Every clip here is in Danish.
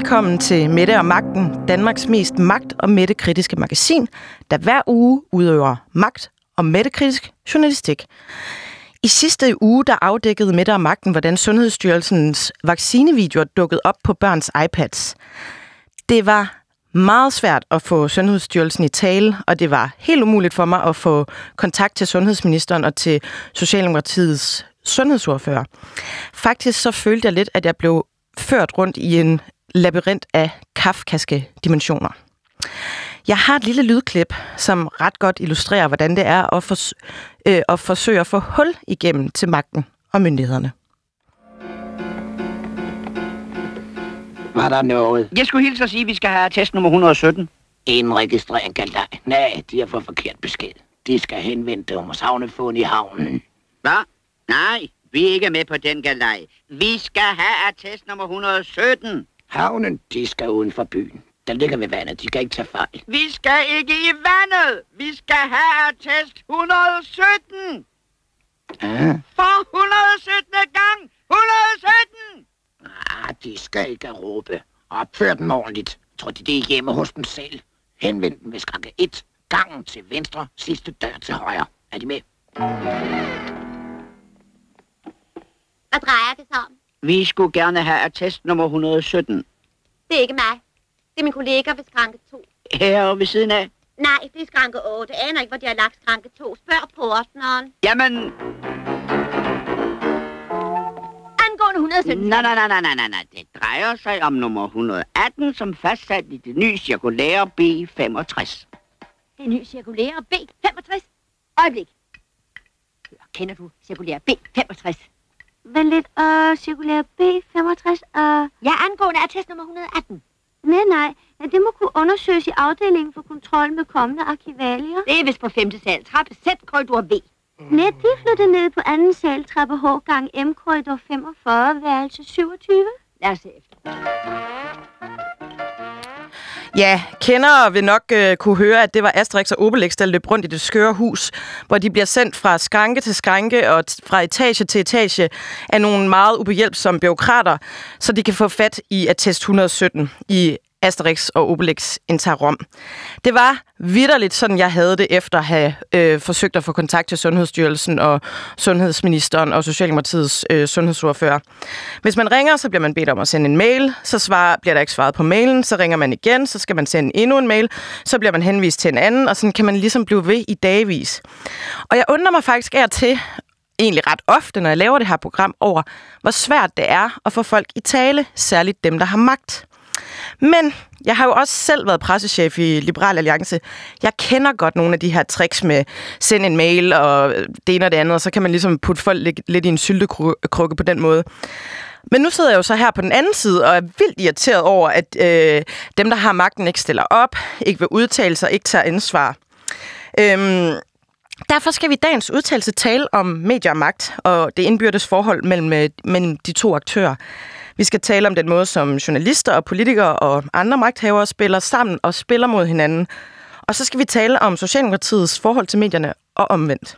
velkommen til Mette og Magten, Danmarks mest magt- og mættekritiske magasin, der hver uge udøver magt- og mættekritisk journalistik. I sidste uge der afdækkede Mette og Magten, hvordan Sundhedsstyrelsens vaccinevideoer dukkede op på børns iPads. Det var meget svært at få Sundhedsstyrelsen i tale, og det var helt umuligt for mig at få kontakt til sundhedsministeren og til Socialdemokratiets sundhedsordfører. Faktisk så følte jeg lidt, at jeg blev ført rundt i en labyrint af kafkaske dimensioner. Jeg har et lille lydklip, som ret godt illustrerer, hvordan det er at, fors- øh, at forsøge at få hul igennem til magten og myndighederne. Var der noget? Jeg skulle hilse at sige, at vi skal have test nummer 117. En registrering kan dig. Nej, de har fået forkert besked. De skal henvende Thomas Havnefond i havnen. Hvad? Nej, vi er ikke med på den galej. Vi skal have attest nummer 117. Havnen, de skal uden for byen. Der ligger ved vandet. De kan ikke tage fejl. Vi skal ikke i vandet. Vi skal have attest 117. Ah, For 117. gang. 117! ah, de skal ikke råbe. Opfør dem ordentligt. Tror de, det er hjemme hos dem selv? Henvend dem ved skranke 1. Gangen til venstre, sidste dør til højre. Er de med? Hvad drejer det sig om? Vi skulle gerne have attest nummer 117. Det er ikke mig. Det er min kollega ved skranke 2. Her ved siden af. Nej, det er skranke 8. Jeg aner ikke, hvor de har lagt skranke 2. Spørg portneren. Jamen, Angående 117. nej, nej, nej, nej, nej, nej, nej. Det drejer sig om nummer 118, som fastsat i det nye cirkulære B65. Det er ny cirkulære B65. Øjeblik. Kender du cirkulære B65? Vent lidt, og cirkulære B65, og... Ja, angående attest nummer 118. Nej, nej, ja, det må kunne undersøges i afdelingen for kontrol med kommende arkivalier. Det er vist på 5. sal. Trappe Z, korridor B. Nej, de flytter ned på anden sal, trappe H gang M, korridor 45, værelse 27. Lad os se efter. Ja, kendere vil nok øh, kunne høre, at det var Asterix og Obelix, der løb rundt i det skøre hus, hvor de bliver sendt fra skranke til skranke og t- fra etage til etage af nogle meget ubehjælpsomme byråkrater, så de kan få fat i attest 117 i Asterix og Obelix indtager Rom. Det var vidderligt sådan, jeg havde det efter at have øh, forsøgt at få kontakt til Sundhedsstyrelsen og Sundhedsministeren og Socialdemokratiets øh, sundhedsordfører. Hvis man ringer, så bliver man bedt om at sende en mail, så svarer, bliver der ikke svaret på mailen, så ringer man igen, så skal man sende endnu en mail, så bliver man henvist til en anden, og sådan kan man ligesom blive ved i dagvis. Og jeg undrer mig faktisk af til, egentlig ret ofte, når jeg laver det her program, over, hvor svært det er at få folk i tale, særligt dem, der har magt. Men jeg har jo også selv været pressechef i Liberal Alliance. Jeg kender godt nogle af de her tricks med send en mail og det ene og det andet, og så kan man ligesom putte folk lidt, i en syltekrukke på den måde. Men nu sidder jeg jo så her på den anden side og er vildt irriteret over, at øh, dem, der har magten, ikke stiller op, ikke vil udtale sig, ikke tager ansvar. Øhm, Derfor skal vi i dagens udtalelse tale om medier og magt og det indbyrdes forhold mellem, øh, mellem de to aktører. Vi skal tale om den måde, som journalister og politikere og andre magthavere spiller sammen og spiller mod hinanden. Og så skal vi tale om Socialdemokratiets forhold til medierne og omvendt.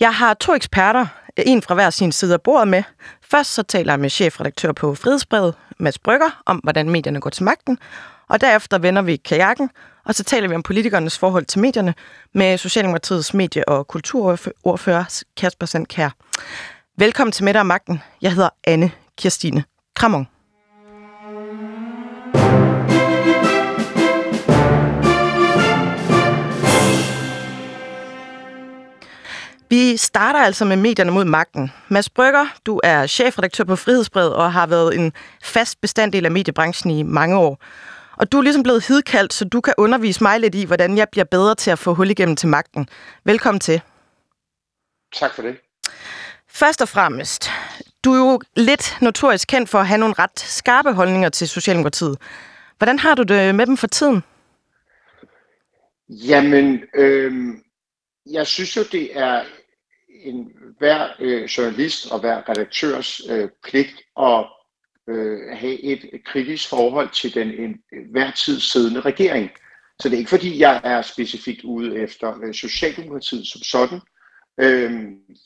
Jeg har to eksperter, en fra hver sin side af bordet med. Først så taler jeg med chefredaktør på Frihedsbrevet, Mads Brygger, om hvordan medierne går til magten. Og derefter vender vi kajakken, og så taler vi om politikernes forhold til medierne med Socialdemokratiets medie- og kulturordfører Kasper Sandkær. Velkommen til Mette og Magten. Jeg hedder Anne Kirstine Kramon. Vi starter altså med medierne mod magten. Mads Brygger, du er chefredaktør på Frihedsbrevet og har været en fast bestanddel af mediebranchen i mange år. Og du er ligesom blevet hidkaldt, så du kan undervise mig lidt i, hvordan jeg bliver bedre til at få hul igennem til magten. Velkommen til. Tak for det. Først og fremmest, du er jo lidt notorisk kendt for at have nogle ret skarpe holdninger til Socialdemokratiet. Hvordan har du det med dem for tiden? Jamen, øh, jeg synes jo, det er en hver øh, journalist og hver redaktørs øh, pligt at øh, have et kritisk forhold til den en, hver tid siddende regering. Så det er ikke fordi, jeg er specifikt ude efter øh, Socialdemokratiet som sådan. Øh,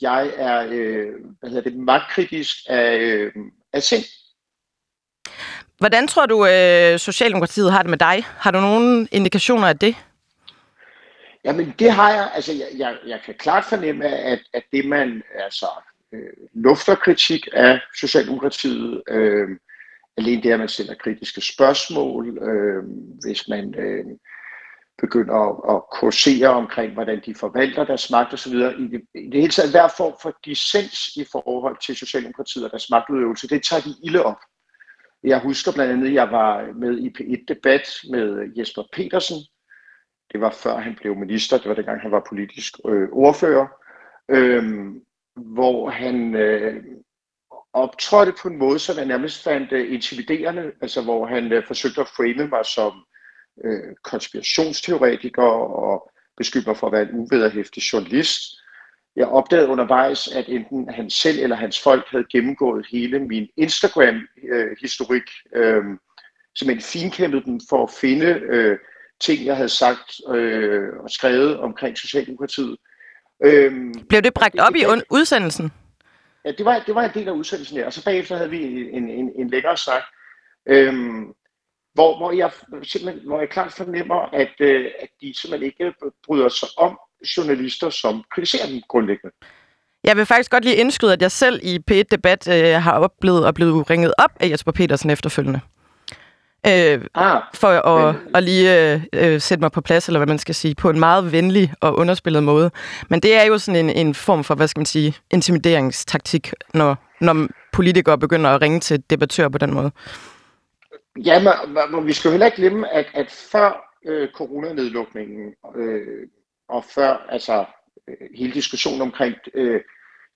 jeg er øh, hvad hedder det, magtkritisk af, øh, af sind. Hvordan tror du, øh, Socialdemokratiet har det med dig? Har du nogle indikationer af det? Jamen det har jeg. Altså jeg, jeg, jeg kan klart fornemme, at, at det man altså øh, lufter kritik af Socialdemokratiet, øh, alene det, at man stiller kritiske spørgsmål, øh, hvis man øh, begynder at, at kursere omkring, hvordan de forvalter deres magt osv. I det, I det hele taget, hver form for dissens i forhold til Socialdemokratiet og deres magtudøvelse, det tager de ilde op. Jeg husker blandt andet, at jeg var med i P1-debat med Jesper Petersen. Det var før han blev minister, det var dengang han var politisk øh, ordfører, øh, hvor han øh, optrådte på en måde, som jeg nærmest fandt øh, intimiderende, altså hvor han øh, forsøgte at frame mig som øh, konspirationsteoretiker og beskyldte mig for at være en uvederhæftig journalist. Jeg opdagede undervejs, at enten han selv eller hans folk havde gennemgået hele min Instagram-historik, øh, simpelthen finkæmpet dem for at finde øh, ting, jeg havde sagt øh, og skrevet omkring Socialdemokratiet. Øh, Blev det bragt op i udsendelsen? Ja, det var, det var en del af udsendelsen her, og så bagefter havde vi en, en, en længere snak, øhm, hvor, hvor, jeg simpelthen, hvor jeg klart fornemmer, at, øh, at de simpelthen ikke bryder sig om journalister, som kritiserer dem grundlæggende. Jeg vil faktisk godt lige indskyde, at jeg selv i P1-debat øh, har oplevet og blevet ringet op af Jesper Petersen efterfølgende. Øh, ah, for at, men... at lige øh, øh, sætte mig på plads, eller hvad man skal sige, på en meget venlig og underspillet måde. Men det er jo sådan en, en form for, hvad skal man sige, intimideringstaktik, når, når politikere begynder at ringe til debattører på den måde. Ja, men, men vi skal heller ikke glemme, at, at før øh, coronanedlukningen øh, og før altså øh, hele diskussionen omkring øh,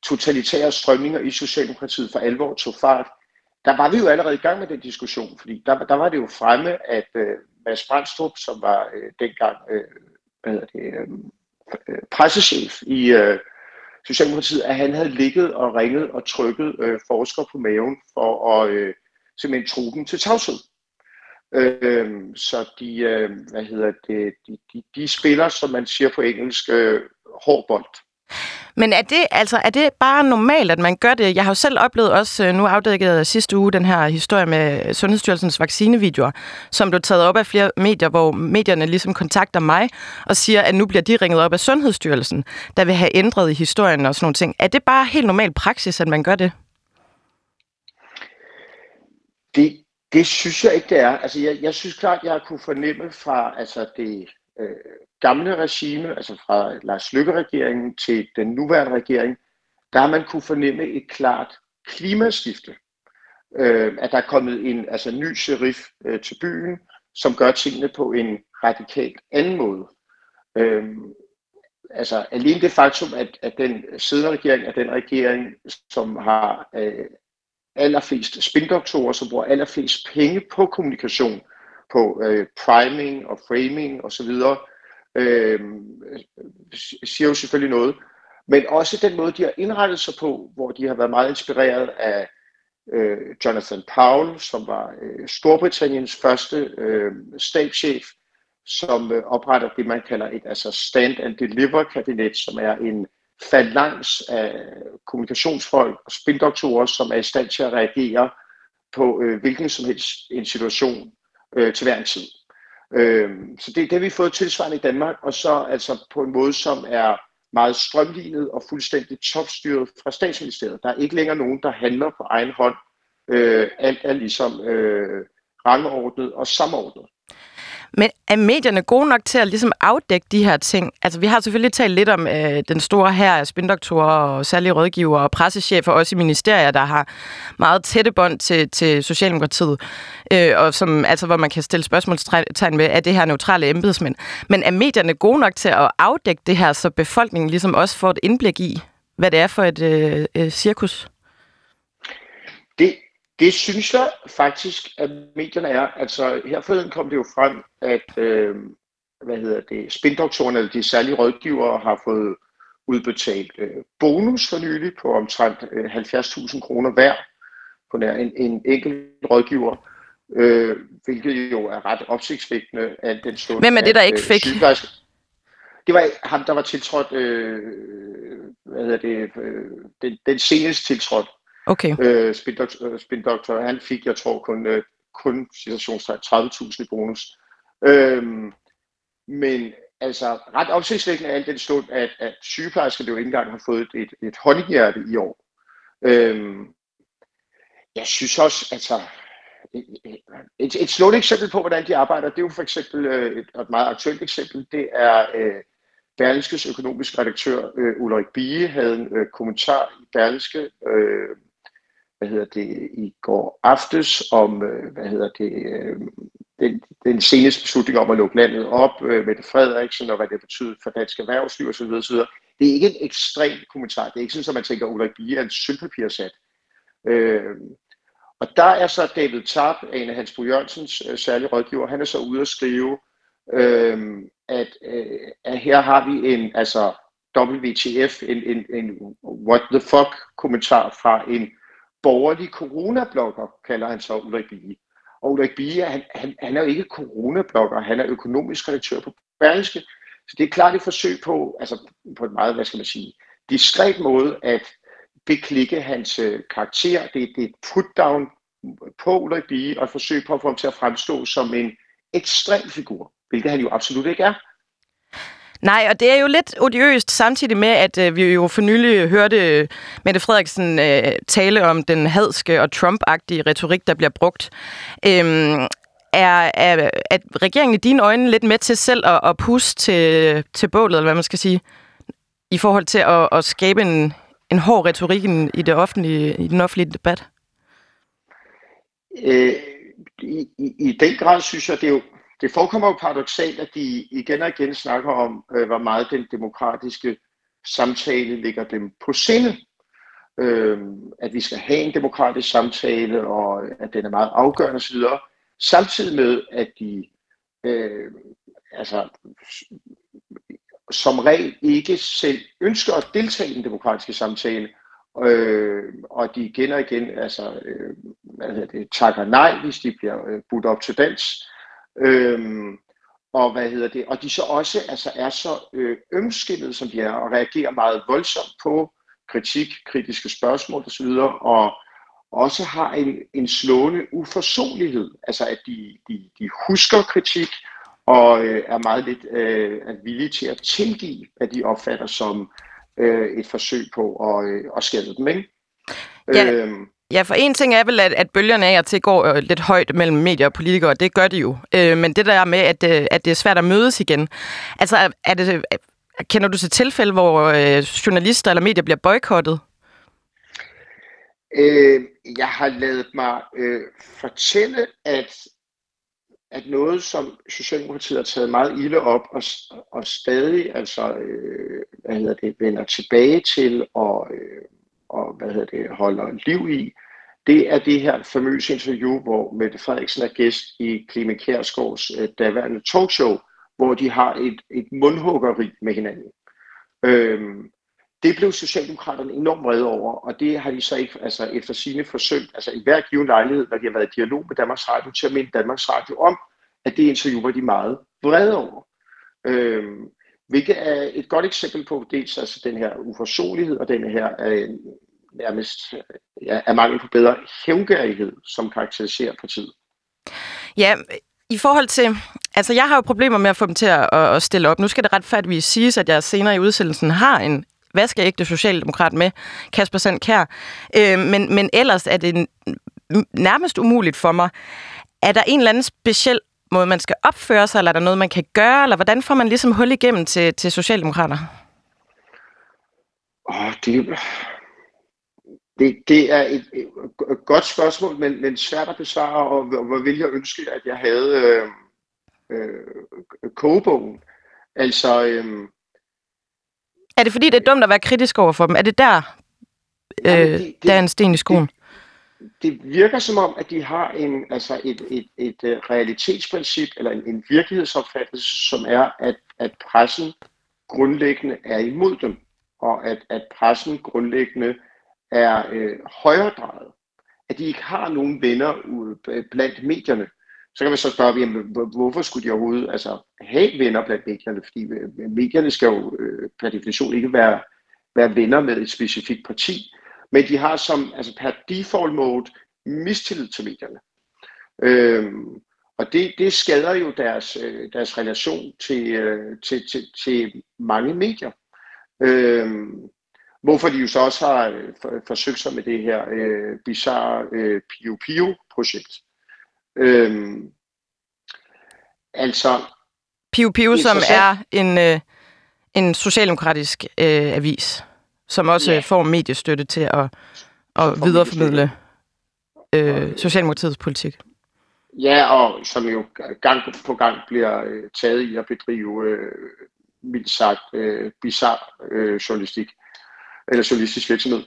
totalitære strømninger i Socialdemokratiet for alvor tog fart, der var vi jo allerede i gang med den diskussion, fordi der, der var det jo fremme, at øh, Mads Brandstrup, som var øh, dengang øh, hvad hedder det, øh, øh pressechef i øh, Socialdemokratiet, at han havde ligget og ringet og trykket øh, forskere på maven for at øh, simpelthen truppen til tavshed. Øh, så de, øh, hvad hedder det, de, de, de spiller, som man siger på engelsk, øh, hård bold. Men er det, altså, er det bare normalt, at man gør det? Jeg har jo selv oplevet også, øh, nu afdækket sidste uge, den her historie med Sundhedsstyrelsens vaccinevideoer, som blev taget op af flere medier, hvor medierne ligesom kontakter mig og siger, at nu bliver de ringet op af Sundhedsstyrelsen, der vil have ændret i historien og sådan nogle ting. Er det bare helt normal praksis, at man gør det? Det, det synes jeg ikke, det er. Altså, jeg, jeg synes klart, jeg kunne fornemme fra altså, det øh, gamle regime, altså fra Lars Lykke-regeringen til den nuværende regering, der har man kunne fornemme et klart klimaskifte. Øh, at der er kommet en altså, ny sheriff øh, til byen, som gør tingene på en radikalt anden måde. Øh, altså alene det faktum, at, at den siddende regering er den regering, som har øh, allerflest spindoktorer, som bruger allerflest penge på kommunikation, på øh, priming og framing osv., øh, siger jo selvfølgelig noget. Men også den måde, de har indrettet sig på, hvor de har været meget inspireret af øh, Jonathan Powell, som var øh, Storbritanniens første øh, stabschef, som øh, opretter det, man kalder et altså stand and deliver kabinet, som er en falangs af kommunikationsfolk og spindoktorer, som er i stand til at reagere på øh, hvilken som helst en situation øh, til hver en tid. Øh, så det, det har vi fået tilsvarende i Danmark, og så altså på en måde, som er meget strømlignet og fuldstændig topstyret fra statsministeriet. Der er ikke længere nogen, der handler på egen hånd. Øh, alt er ligesom øh, rangordnet og samordnet. Men er medierne gode nok til at ligesom afdække de her ting? Altså, vi har selvfølgelig talt lidt om øh, den store her af spindoktorer og særlige rådgiver og pressechefer, også i ministerier, der har meget tætte bånd til, til Socialdemokratiet, øh, og som, altså, hvor man kan stille spørgsmålstegn ved, er det her neutrale embedsmænd? Men er medierne gode nok til at afdække det her, så befolkningen ligesom også får et indblik i, hvad det er for et øh, øh, cirkus? Det, det synes jeg faktisk, at medierne er. Altså her forleden kom det jo frem, at øh, hvad hedder det, spindoktorerne, eller de særlige rådgivere, har fået udbetalt øh, bonus for nylig på omtrent øh, 70.000 kroner hver på nær en, en enkelt rådgiver, øh, hvilket jo er ret opsigtsvækkende. At den stund, Hvem er det, der ikke øh, fik? Det var ham, der var tiltrådt, øh, hvad hedder det, øh, den, den senest tiltrådt Okay. Øh, spindoktor, øh, spindoktor, han fik, jeg tror, kun, øh, kun 30.000 i bonus. Øhm, men altså, ret opsigtsvækkende er alt den stund, at, at sygeplejersker jo ikke engang har fået et, et, et honninghjerte i år. Øhm, jeg synes også, altså, et, et slående eksempel på, hvordan de arbejder, det er jo for eksempel øh, et, et meget aktuelt eksempel, det er øh, Berlingskes økonomiske redaktør øh, Ulrik Bie havde en øh, kommentar i Berlingske, øh, hvad hedder det, i går aftes om, øh, hvad hedder det, øh, den, den seneste beslutning om at lukke landet op øh, med Frederiksen og hvad det betyder for dansk erhvervsliv osv. osv. Det er ikke en ekstrem kommentar. Det er ikke sådan, at man tænker, at Ulrik Bie er en sølvpapirsat. Øh, og der er så David Tarp, en af Hans Bo Jørgensens øh, særlige rådgiver, han er så ude at skrive, øh, at, øh, at her har vi en, altså WTF, en, en, en what the fuck kommentar fra en borgerlig coronablogger, kalder han så Ulrik Bie. Og Ulrik Bie, han, han, han er jo ikke coronablogger, han er økonomisk redaktør på Berlingske. Så det er klart et forsøg på, altså på en meget, hvad skal man sige, diskret måde at beklikke hans øh, karakter. Det, det er et put-down på Ulrik Bie og et forsøg på at få ham til at fremstå som en ekstrem figur, hvilket han jo absolut ikke er. Nej, og det er jo lidt odiøst, samtidig med, at øh, vi jo for nylig hørte Mette Frederiksen øh, tale om den hadske og Trump-agtige retorik, der bliver brugt. Øhm, er, er, er regeringen i dine øjne lidt med til selv at, at puste til, til bålet, eller hvad man skal sige, i forhold til at, at skabe en, en hård retorik i, det offentlige, i den offentlige debat? Øh, i, i, I den grad synes jeg, det er jo det forekommer jo paradoxalt, at de igen og igen snakker om, øh, hvor meget den demokratiske samtale ligger dem på sinde. Øh, at vi skal have en demokratisk samtale, og at den er meget afgørende osv. Samtidig med, at de øh, altså, som regel ikke selv ønsker at deltage i den demokratiske samtale, øh, og de igen og igen altså, øh, hvad hedder det, takker nej, hvis de bliver øh, budt op til dans. Øhm, og hvad hedder det? Og de så også altså, er så øh, ømskillet, som de er, og reagerer meget voldsomt på kritik, kritiske spørgsmål osv., og også har en, en slående uforsonlighed, altså at de, de, de husker kritik, og øh, er meget lidt øh, er villige til at tilgive, hvad de opfatter som øh, et forsøg på at, øh, at skade dem. Ikke? Ja. Øhm, Ja, for en ting er vel, at, at bølgerne af og til går øh, lidt højt mellem medier og politikere, det gør de jo. Øh, men det der med, at, øh, at det er svært at mødes igen. Altså, er det, øh, kender du til tilfælde, hvor øh, journalister eller medier bliver boykottet? Øh, jeg har lavet mig øh, fortælle, at, at noget, som Socialdemokratiet har taget meget ilde op, og, og stadig altså, øh, hvad hedder det, vender tilbage til og, øh, og hvad hedder det, holder liv i, det er det her famøse interview, hvor Mette Frederiksen er gæst i Clemen Kjærsgaards øh, daværende talkshow, hvor de har et, et mundhuggeri med hinanden. Øhm, det blev Socialdemokraterne enormt vrede over, og det har de så ikke altså efter sine forsøgt, altså i hver given lejlighed, når de har været i dialog med Danmarks Radio, til at minde Danmarks Radio om, at det interview var de meget vrede over. Øhm, hvilket er et godt eksempel på dels altså den her uforsonlighed og den her øh, nærmest ja, er mangel på bedre hævngærighed, som karakteriserer partiet. Ja, i forhold til... Altså, jeg har jo problemer med at få dem til at, at stille op. Nu skal det retfærdigvis siges, at jeg senere i udsendelsen har en vaskeægte socialdemokrat med, Kasper Sandkær. Øh, men, men ellers er det nærmest umuligt for mig. Er der en eller anden speciel måde, man skal opføre sig, eller er der noget, man kan gøre, eller hvordan får man ligesom hul igennem til, til Socialdemokrater? Oh, det, det, det er et, et, et godt spørgsmål, men, men svært at besvare, og hvor vil jeg ønske, at jeg havde øh, øh, kogebogen. Altså, øh, er det fordi, det er dumt at være kritisk over for dem? Er det der, øh, jamen, det, det, der er en sten i skoen? Det, det virker som om, at de har en, altså et, et, et, et realitetsprincip, eller en, en virkelighedsopfattelse, som er, at, at pressen grundlæggende er imod dem, og at, at pressen grundlæggende er øh, højredrejet, at de ikke har nogen venner blandt medierne, så kan man så spørge, jamen, hvorfor skulle de overhovedet altså, have venner blandt medierne? Fordi øh, medierne skal jo øh, per definition ikke være, være venner med et specifikt parti. Men de har som altså per default mode mistillid til medierne. Øhm, og det, det skader jo deres, øh, deres relation til, øh, til, til, til mange medier. Øhm, hvorfor de jo så også har øh, for, forsøgt sig med det her øh, bizarre øh, Pio Pio-projekt. Øhm, altså... Pio Pio, som er en, øh, en socialdemokratisk øh, avis, som også ja. får mediestøtte til at, at videreformidle øh, Socialdemokratiets politik. Ja, og som jo gang på gang bliver øh, taget i at bedrive, øh, mildt sagt, øh, bizarre øh, journalistik, eller journalistisk virksomhed.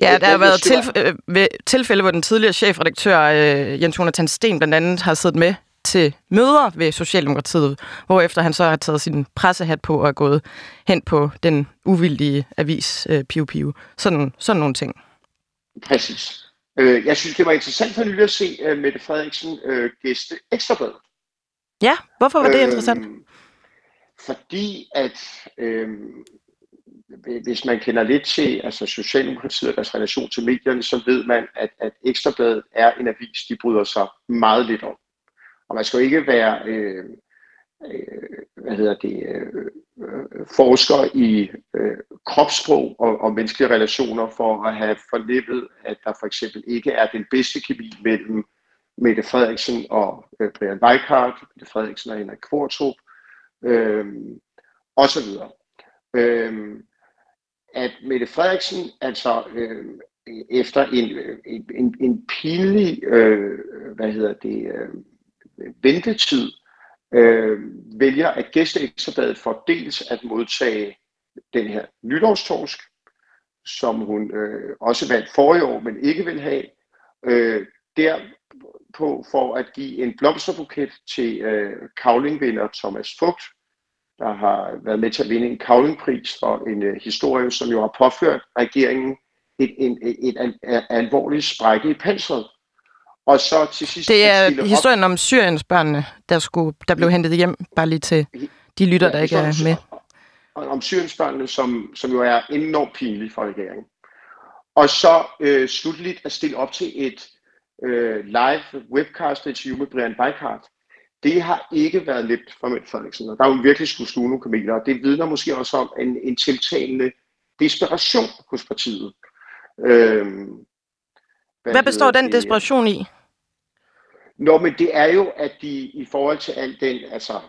Ja, der har været tilf- øh, tilfælde, hvor den tidligere chefredaktør øh, Jens Jonathan Sten blandt andet har siddet med til møder ved Socialdemokratiet, efter han så har taget sin pressehat på og er gået hen på den uvildige avis øh, Piu Piu. Sådan, sådan nogle ting. Præcis. Øh, jeg synes, det var interessant for nylig at se Mette Frederiksen uh, gæste Ekstrabladet. Ja, hvorfor var det øh, interessant? Fordi at øh, hvis man kender lidt til altså Socialdemokratiet og deres relation til medierne, så ved man, at, at Ekstrabladet er en avis, de bryder sig meget lidt om. Og man skal jo ikke være øh, øh, hvad hedder det, øh, forsker i øh, kropssprog og, og menneskelige relationer for at have forlevet, at der for eksempel ikke er den bedste kemi mellem Mette Frederiksen og øh, Brian Weikart, Mette Frederiksen og Henrik Kvartrup, øh, og så videre. Øhm, at Mette Frederiksen altså øh, efter øh, en, en, en pinlig øh, hvad hedder det, øh, ventetid øh, vælger at gæste Ekstrabladet for dels at modtage den her nytårstorsk, som hun øh, også vandt forrige år, men ikke vil have. Øh, derpå for at give en blomsterbuket til øh, kavlingvinder Thomas Fugt, der har været med til at vinde en kavlingpris for en øh, historie, som jo har påført regeringen et, et, et, et, et alvorligt sprække i pansret. Og så til sidst... Det er historien op. om Syriens børnene, der, skulle, der blev hentet hjem, bare lige til de lytter, ja, der ikke er med. Om Syriens børnene, som, som jo er enormt pinligt for regeringen. Og så øh, slutligt at stille op til et øh, live webcast interview med Brian Weikart. Det har ikke været nemt for Mette Frederiksen, og der er jo virkelig skulle sluge nogle kameler, og det vidner måske også om en, en tiltagende desperation hos partiet. Øh, hvad, hvad består den desperation i? Nå, men det er jo, at de i forhold til al den altså,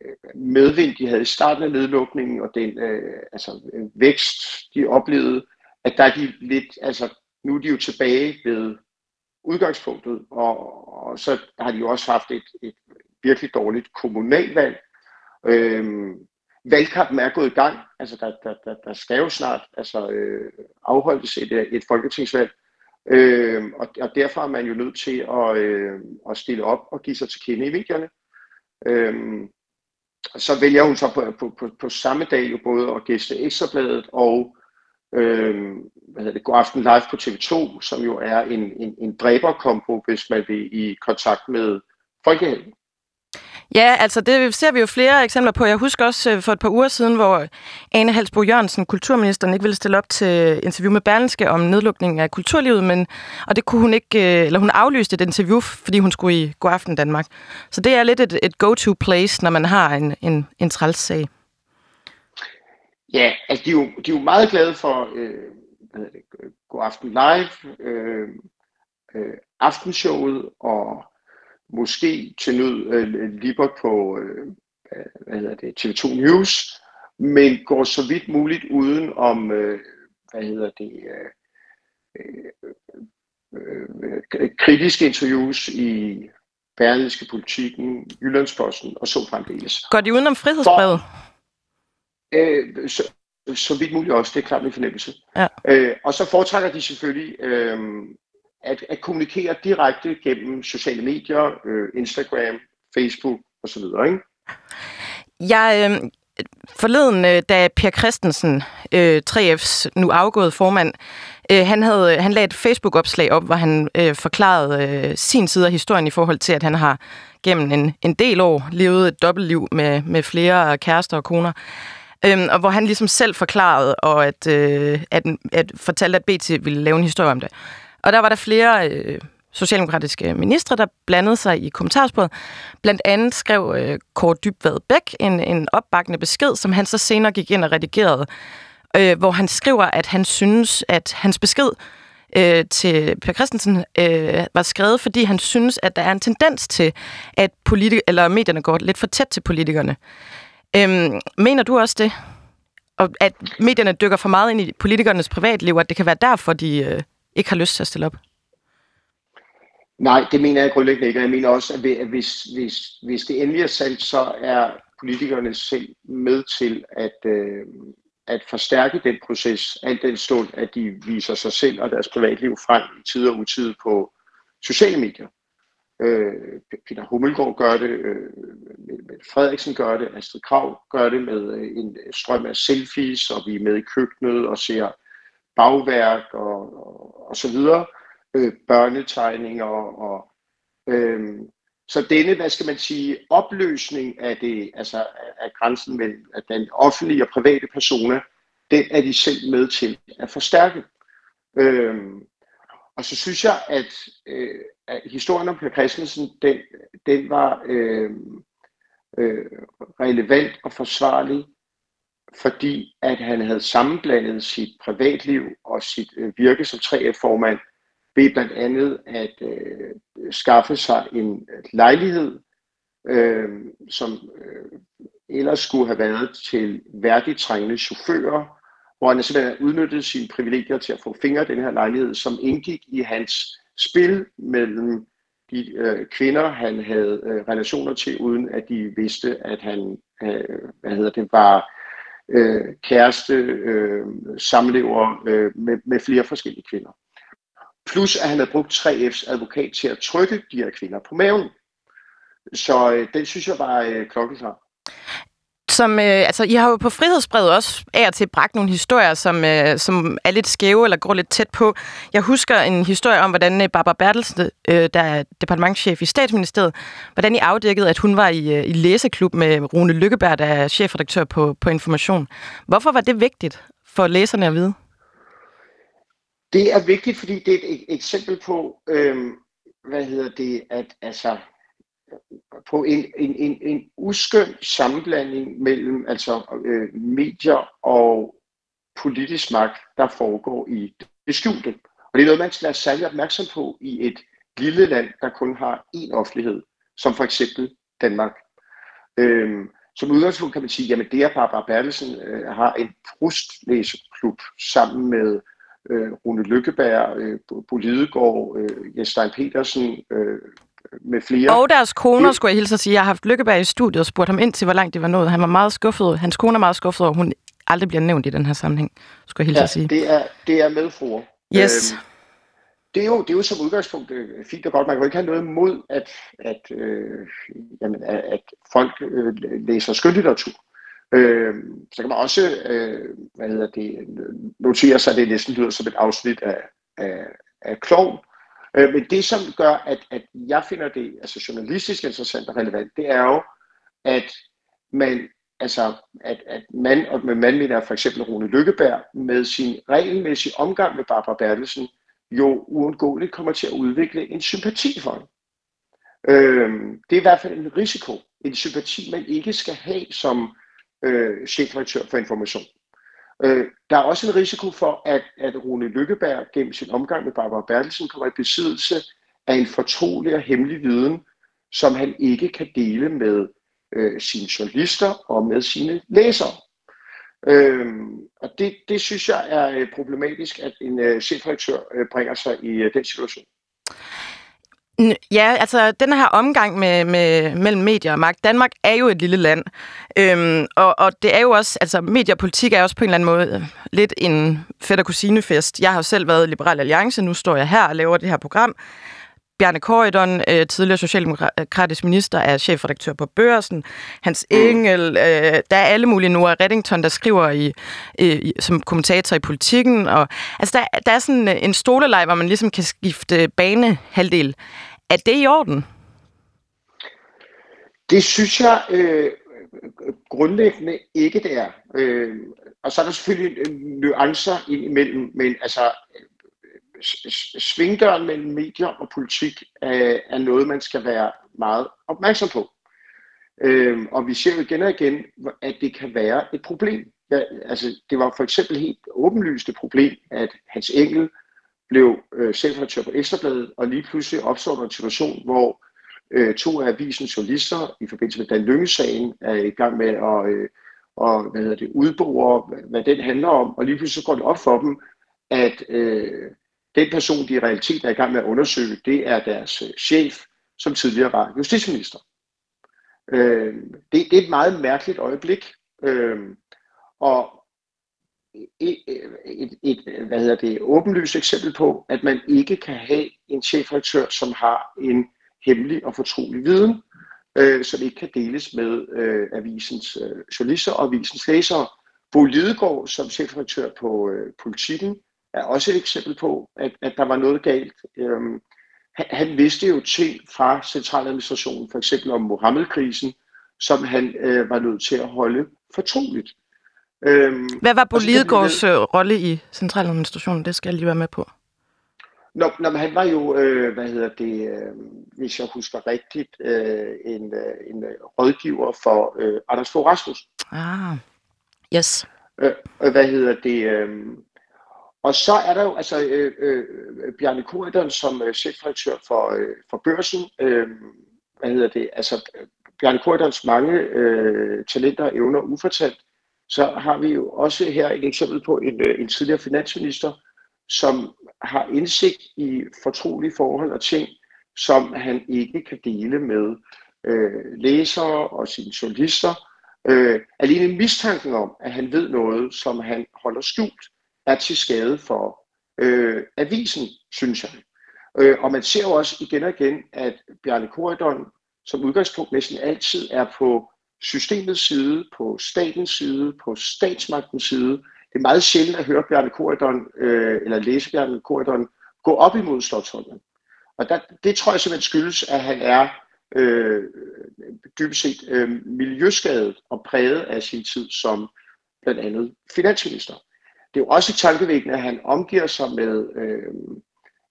øh, medvind, de havde i starten af nedlukningen, og den øh, altså, vækst, de oplevede, at der er de lidt, altså nu er de jo tilbage ved udgangspunktet, og, og så har de jo også haft et, et virkelig dårligt kommunalvalg. Øhm, valgkampen er gået i gang, altså der, der, der, der skal jo snart altså, øh, afholdes et, øh, et folketingsvalg, Øh, og, og derfor er man jo nødt til at, øh, at stille op og give sig til kende i medierne. Øh, så vælger hun så på, på, på, på samme dag jo både at gæste Ekstrabladet og øh, hvad hedder det, God Aften Live på TV2, som jo er en, en, en dræberkombo, hvis man vil i kontakt med folkehelden. Ja, altså det ser vi jo flere eksempler på. Jeg husker også øh, for et par uger siden, hvor Ane Halsbo Jørgensen, kulturministeren, ikke ville stille op til interview med Berlingske om nedlukningen af kulturlivet, men, og det kunne hun ikke, øh, eller hun aflyste et interview, fordi hun skulle i God Aften Danmark. Så det er lidt et, et go-to place, når man har en, en, en træls sag. Ja, altså de er jo, de er jo meget glade for øh, hvad det, God Aften Live, øh, øh, aftenshowet og måske til nød øh, lige på øh, hvad hedder det, TV2 News, men går så vidt muligt uden om, øh, hvad hedder det, øh, øh, øh, kritiske interviews i Berlingske Politikken, Jyllandsposten og så fremdeles. Går de udenom frihedsbrevet? For, øh, så, så vidt muligt også, det er klart min fornemmelse. Ja. Øh, og så foretrækker de selvfølgelig øh, at, at kommunikere direkte gennem sociale medier, øh, Instagram, Facebook osv. Ikke? Jeg, øh, forleden, øh, da Per Christensen, øh, 3F's nu afgået formand, øh, han, havde, han lagde et Facebook-opslag op, hvor han øh, forklarede øh, sin side af historien i forhold til, at han har gennem en, en del år levet et dobbeltliv med, med flere kærester og koner. øhm, og hvor han ligesom selv forklarede, og at, øh, at, at fortalte, at BT ville lave en historie om det. Og der var der flere øh, socialdemokratiske ministre, der blandede sig i kommentarsporet. Blandt andet skrev øh, Kåre Dybvad Bæk en, en opbakkende besked, som han så senere gik ind og redigerede, øh, hvor han skriver, at han synes, at hans besked øh, til Per Christensen øh, var skrevet, fordi han synes, at der er en tendens til, at politi- eller medierne går lidt for tæt til politikerne. Øhm, mener du også det? Og at medierne dykker for meget ind i politikernes privatliv, at det kan være derfor, de øh, ikke har lyst til at stille op? Nej, det mener jeg grundlæggende ikke. Jeg mener også, at hvis, hvis, hvis det endelig er sandt, så er politikerne selv med til at, øh, at forstærke den proces, alt den stund, at de viser sig selv og deres privatliv frem i tid og utid på sociale medier. Øh, Peter Hummelgaard gør det, øh, Mette Frederiksen gør det, Astrid Krav gør det med øh, en strøm af selfies, og vi er med i køkkenet og ser bagværk og, og, og så videre, øh, børnetegninger og øh, så denne, hvad skal man sige, opløsning af det, altså af grænsen mellem den offentlige og private personer, den er de selv med til at forstærke. Øhm, og så synes jeg, at, øh, at historien om Per Christensen, den, den var øh, øh, relevant og forsvarlig, fordi at han havde sammenblandet sit privatliv og sit øh, virke som 3F-formand ved blandt andet at øh, skaffe sig en øh, lejlighed, øh, som øh, ellers skulle have været til værdigt trængende chauffører, hvor han simpelthen udnyttede sine privilegier til at få fingre i den her lejlighed, som indgik i hans spil mellem de øh, kvinder, han havde øh, relationer til, uden at de vidste, at han øh, hvad hedder det, var øh, kæreste, øh, samlever øh, med, med flere forskellige kvinder. Plus at han havde brugt 3F's advokat til at trykke de her kvinder på maven. Så øh, den synes jeg var øh, klokkeklar. Som, øh, altså, I har jo på Frihedsbrevet også af og til bragt nogle historier, som, øh, som er lidt skæve eller går lidt tæt på. Jeg husker en historie om, hvordan øh, Barbara Bertelsen, øh, der er departementchef i statsministeriet, hvordan I afdækkede, at hun var i, øh, i læseklub med Rune Lykkeberg, der er chefredaktør på, på Information. Hvorfor var det vigtigt for læserne at vide? Det er vigtigt, fordi det er et eksempel på, øh, hvad hedder det, at altså, på en, en, en, en uskøn sammenblanding mellem altså øh, medier og politisk magt, der foregår i det skjulte. Og det er noget, man skal være særlig opmærksom på i et lille land, der kun har én offentlighed, som for eksempel Danmark. Øhm, som udgangspunkt kan man sige, at det er Barbara Bertelsen øh, har en brustlæseklub sammen med øh, Rune Lykkeberg, øh, Bo Lidegaard, øh, Jens Stein Petersen øh, med flere. Og deres koner, skulle jeg hilse at sige. Jeg har haft Lykkeberg i studiet og spurgt ham ind til, hvor langt det var nået. Han var meget skuffet. Hans kone er meget skuffet at hun aldrig bliver nævnt i den her sammenhæng, skulle jeg hilse ja, at sige. det er, det er medfruer. Yes. Øhm, det er, jo, det er jo som udgangspunkt øh, fint og godt. Man kan jo ikke have noget imod, at, at, øh, jamen, at, at folk øh, læser skønlitteratur. Øh, så kan man også øh, hvad hedder det, notere sig, at det næsten lyder som et afsnit af, af, af Klovn. Øh, men det, som gør, at, at jeg finder det altså journalistisk interessant og relevant, det er jo, at man, altså, at, at man, og med man mener for eksempel Rune Lykkeberg, med sin regelmæssige omgang med Barbara Bertelsen, jo uundgåeligt kommer til at udvikle en sympati for hende. Øh, det er i hvert fald en risiko, en sympati, man ikke skal have som øh, chefredaktør for information. Øh, der er også en risiko for, at, at Rune Lykkeberg gennem sin omgang med Barbara Bertelsen kommer i besiddelse af en fortrolig og hemmelig viden, som han ikke kan dele med øh, sine journalister og med sine læsere. Øh, og det, det synes jeg er øh, problematisk, at en øh, chefredaktør øh, bringer sig i øh, den situation. Ja, altså den her omgang med, med, mellem medier og magt. Danmark er jo et lille land, øhm, og, og det er jo også, altså medier og politik er også på en eller anden måde øh, lidt en fætter kusinefest. Jeg har jo selv været i Liberal Alliance, nu står jeg her og laver det her program. Bjarne Korydon, øh, tidligere socialdemokratisk minister, er chefredaktør på Børsen. Hans mm. Engel, øh, der er alle mulige. Noah Reddington, der skriver i, i, som kommentator i politikken. Og, altså, der, der er sådan en stoleleg, hvor man ligesom kan skifte banehalvdel. Er det i orden? Det synes jeg, øh, grundlæggende ikke det er. Øh, og så er der selvfølgelig nuancer imellem, men altså svingdøren mellem medier og politik er, er noget, man skal være meget opmærksom på. Øh, og vi ser jo igen og igen, at det kan være et problem. Ja, altså, det var for eksempel helt åbenlyst et problem, at Hans Engel blev øh, chefredaktør på Ekstrabladet, og lige pludselig opstår der en situation, hvor øh, to af avisens journalister i forbindelse med Dan Lynge-sagen er i gang med at øh, og, hvad hedder det, udbore, hvad den handler om, og lige pludselig så går det op for dem, at øh, den person, de i realiteten er i gang med at undersøge, det er deres øh, chef, som tidligere var justitsminister. Øh, det, det er et meget mærkeligt øjeblik, øh, og et, et, et, hvad hedder det, åbenlyst eksempel på, at man ikke kan have en chefredaktør, som har en hemmelig og fortrolig viden, øh, som ikke kan deles med øh, avisens øh, journalister og avisens læsere. Bo Lidegaard som chefredaktør på øh, Politiken er også et eksempel på, at, at der var noget galt. Øhm, han, han vidste jo ting fra centraladministrationen, for eksempel om Mohammed-krisen, som han øh, var nødt til at holde fortroligt. Øhm, Hvad var Bo Lidegaards øh, rolle i centraladministrationen? Det skal jeg lige være med på. Nå, nå men han var jo, øh, hvad hedder det, øh, hvis jeg husker rigtigt, øh, en, øh, en rådgiver for øh, Anders Fogh Rasmussen. Ah, yes. Øh, hvad hedder det? Øh, og så er der jo altså øh, øh, Bjarne Korydon som øh, chefredaktør for, øh, for børsen. Øh, hvad hedder det? Altså Bjarne Korydons mange øh, talenter og evner ufortalt. Så har vi jo også her et eksempel på en, øh, en tidligere finansminister, som har indsigt i fortrolige forhold og ting, som han ikke kan dele med øh, læsere og sine journalister. Øh, alene mistanken om, at han ved noget, som han holder skjult, er til skade for øh, avisen, synes jeg. Øh, og man ser jo også igen og igen, at Bjarne Korydon som udgangspunkt næsten altid er på systemets side, på statens side, på statsmagtens side. Det er meget sjældent at høre Bjarne Korydon, øh, eller læse Bjarne Korydon, gå op imod Slottholmen. Og der, det tror jeg simpelthen skyldes, at han er øh, dybest set øh, miljøskadet og præget af sin tid som blandt andet finansminister. Det er jo også tankevækkende, at han omgiver sig med, øh,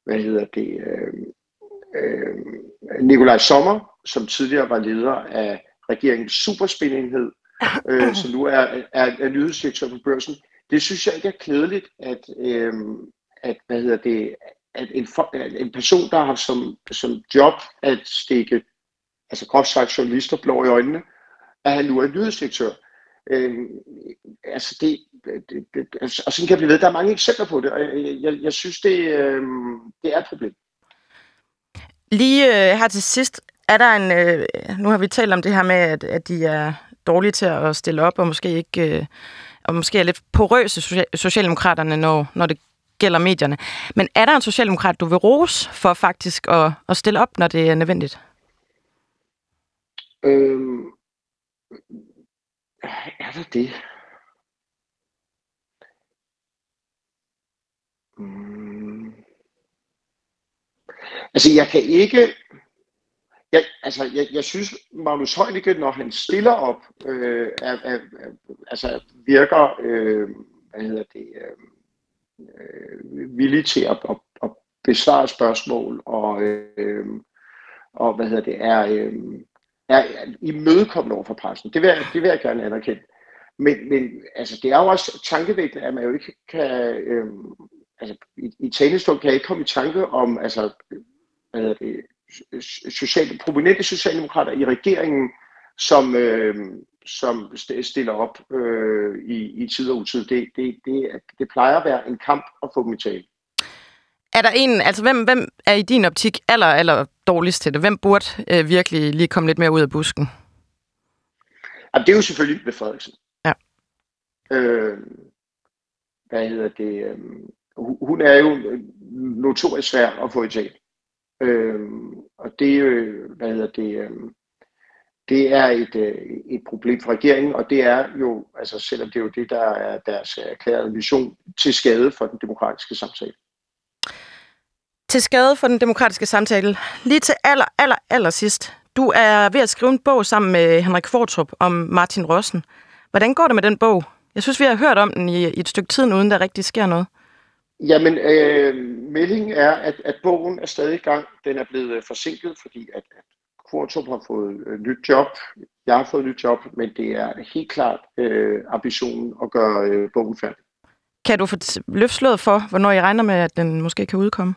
hvad hedder det, øh, øh, Nikolaj Sommer, som tidligere var leder af regeringens superspændighed, øh, som nu er, er, er nyhedsdirektør på børsen. Det synes jeg ikke er klædeligt, at, øh, at hvad hedder det, at en, at en person, der har som, som job at stikke, altså groft sagt journalister blå i øjnene, at han nu er nyhedsdirektør. Øh, altså det, det, det, altså, og sådan kan blive ved. Der er mange eksempler på det, og jeg, jeg, jeg synes, det, øh, det er et problem. Lige øh, her til sidst, er der en... Øh, nu har vi talt om det her med, at, at de er dårlige til at stille op, og måske ikke... Øh, og måske er lidt porøse Socialdemokraterne, når, når det gælder medierne. Men er der en socialdemokrat, du vil rose for faktisk at, at stille op, når det er nødvendigt? Øhm, er der det? Mm. Altså, jeg kan ikke... Jeg, altså, jeg, jeg synes, Magnus Heunicke, når han stiller op, øh, er, er, er, altså, virker øh, hvad hedder det, øh, villig til at, at, at besvare spørgsmål og, øh, og hvad hedder det, er, øh, er imødekommende over for pressen. Det vil, jeg, det vil jeg gerne anerkende. Men, men altså, det er jo også tankevækkende, at man jo ikke kan... Øh, altså, i, i talestund kan jeg ikke komme i tanke om altså, øh, sociale, social, prominente socialdemokrater i regeringen, som, øh, som stiller op øh, i, i tid og utid. Det, det, det, det plejer at være en kamp at få dem i tale. Er der en, altså hvem, hvem er i din optik aller, aller dårligst til det? Hvem burde øh, virkelig lige komme lidt mere ud af busken? Jamen, det er jo selvfølgelig ved Frederiksen. Ja. Øh, hvad hedder det? Øh, hun er jo notorisk svær at få i tale. Øh, og det, øh, hvad hedder det, øh, det er et, øh, et problem for regeringen, og det er jo, altså selvom det er jo det, der er deres erklærede mission, til skade for den demokratiske samtale. Til skade for den demokratiske samtale. Lige til aller, aller, aller sidst. du er ved at skrive en bog sammen med Henrik Fortrup om Martin Rossen. Hvordan går det med den bog? Jeg synes, vi har hørt om den i, i et stykke tid, uden der rigtig sker noget. Jamen, øh, meldingen er, at, at bogen er stadig i gang. Den er blevet øh, forsinket, fordi at, at Kvartrup har fået øh, nyt job. Jeg har fået nyt job, men det er helt klart øh, ambitionen at gøre øh, bogen færdig. Kan du få løft slået for, hvornår I regner med, at den måske kan udkomme?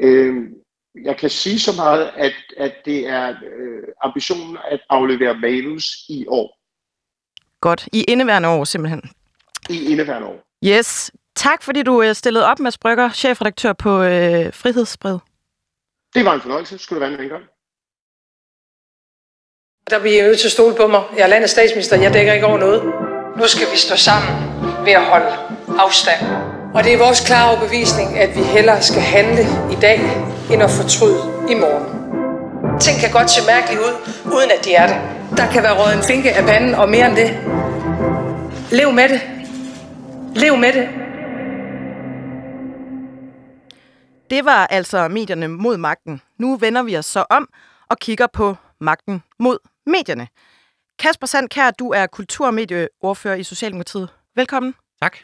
Øh, jeg kan sige så meget, at, at det er øh, ambitionen at aflevere manus i år. Godt. I indeværende år simpelthen. I indeværende år. Yes. Tak fordi du øh, stillede op, Mads Brygger, chefredaktør på øh, Frihedsbrevet. Det var en fornøjelse. Skulle det være en gang. Der bliver jeg nødt til at stole på mig. Jeg er landets statsminister. Jeg dækker ikke over noget. Nu skal vi stå sammen ved at holde afstand. Og det er vores klare overbevisning, at vi hellere skal handle i dag, end at fortryde i morgen. Ting kan godt se mærkeligt ud, uden at de er det. Der kan være råd en finke af panden, og mere end det. Lev med det. Lev med det. Det var altså medierne mod magten. Nu vender vi os så om og kigger på magten mod medierne. Kasper Sandkær, du er kulturmedieordfører i Socialdemokratiet. Velkommen. Tak.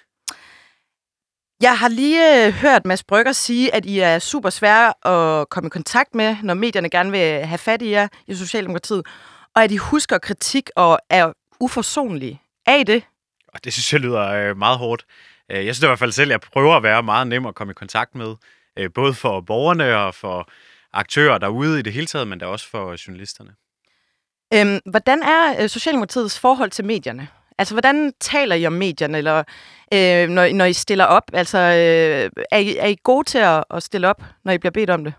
Jeg har lige øh, hørt Mads Brygger sige, at I er super svære at komme i kontakt med, når medierne gerne vil have fat i jer i Socialdemokratiet, og at I husker kritik og er uforsonlige. Er I det? Det synes jeg lyder øh, meget hårdt. Øh, jeg synes i hvert fald selv, at jeg prøver at være meget nem at komme i kontakt med, både for borgerne og for aktører derude i det hele taget, men da også for journalisterne. Øhm, hvordan er Socialdemokratiets forhold til medierne? Altså, hvordan taler I om medierne, eller øh, når, når I stiller op? Altså, øh, er, I, er I gode til at, at stille op, når I bliver bedt om det?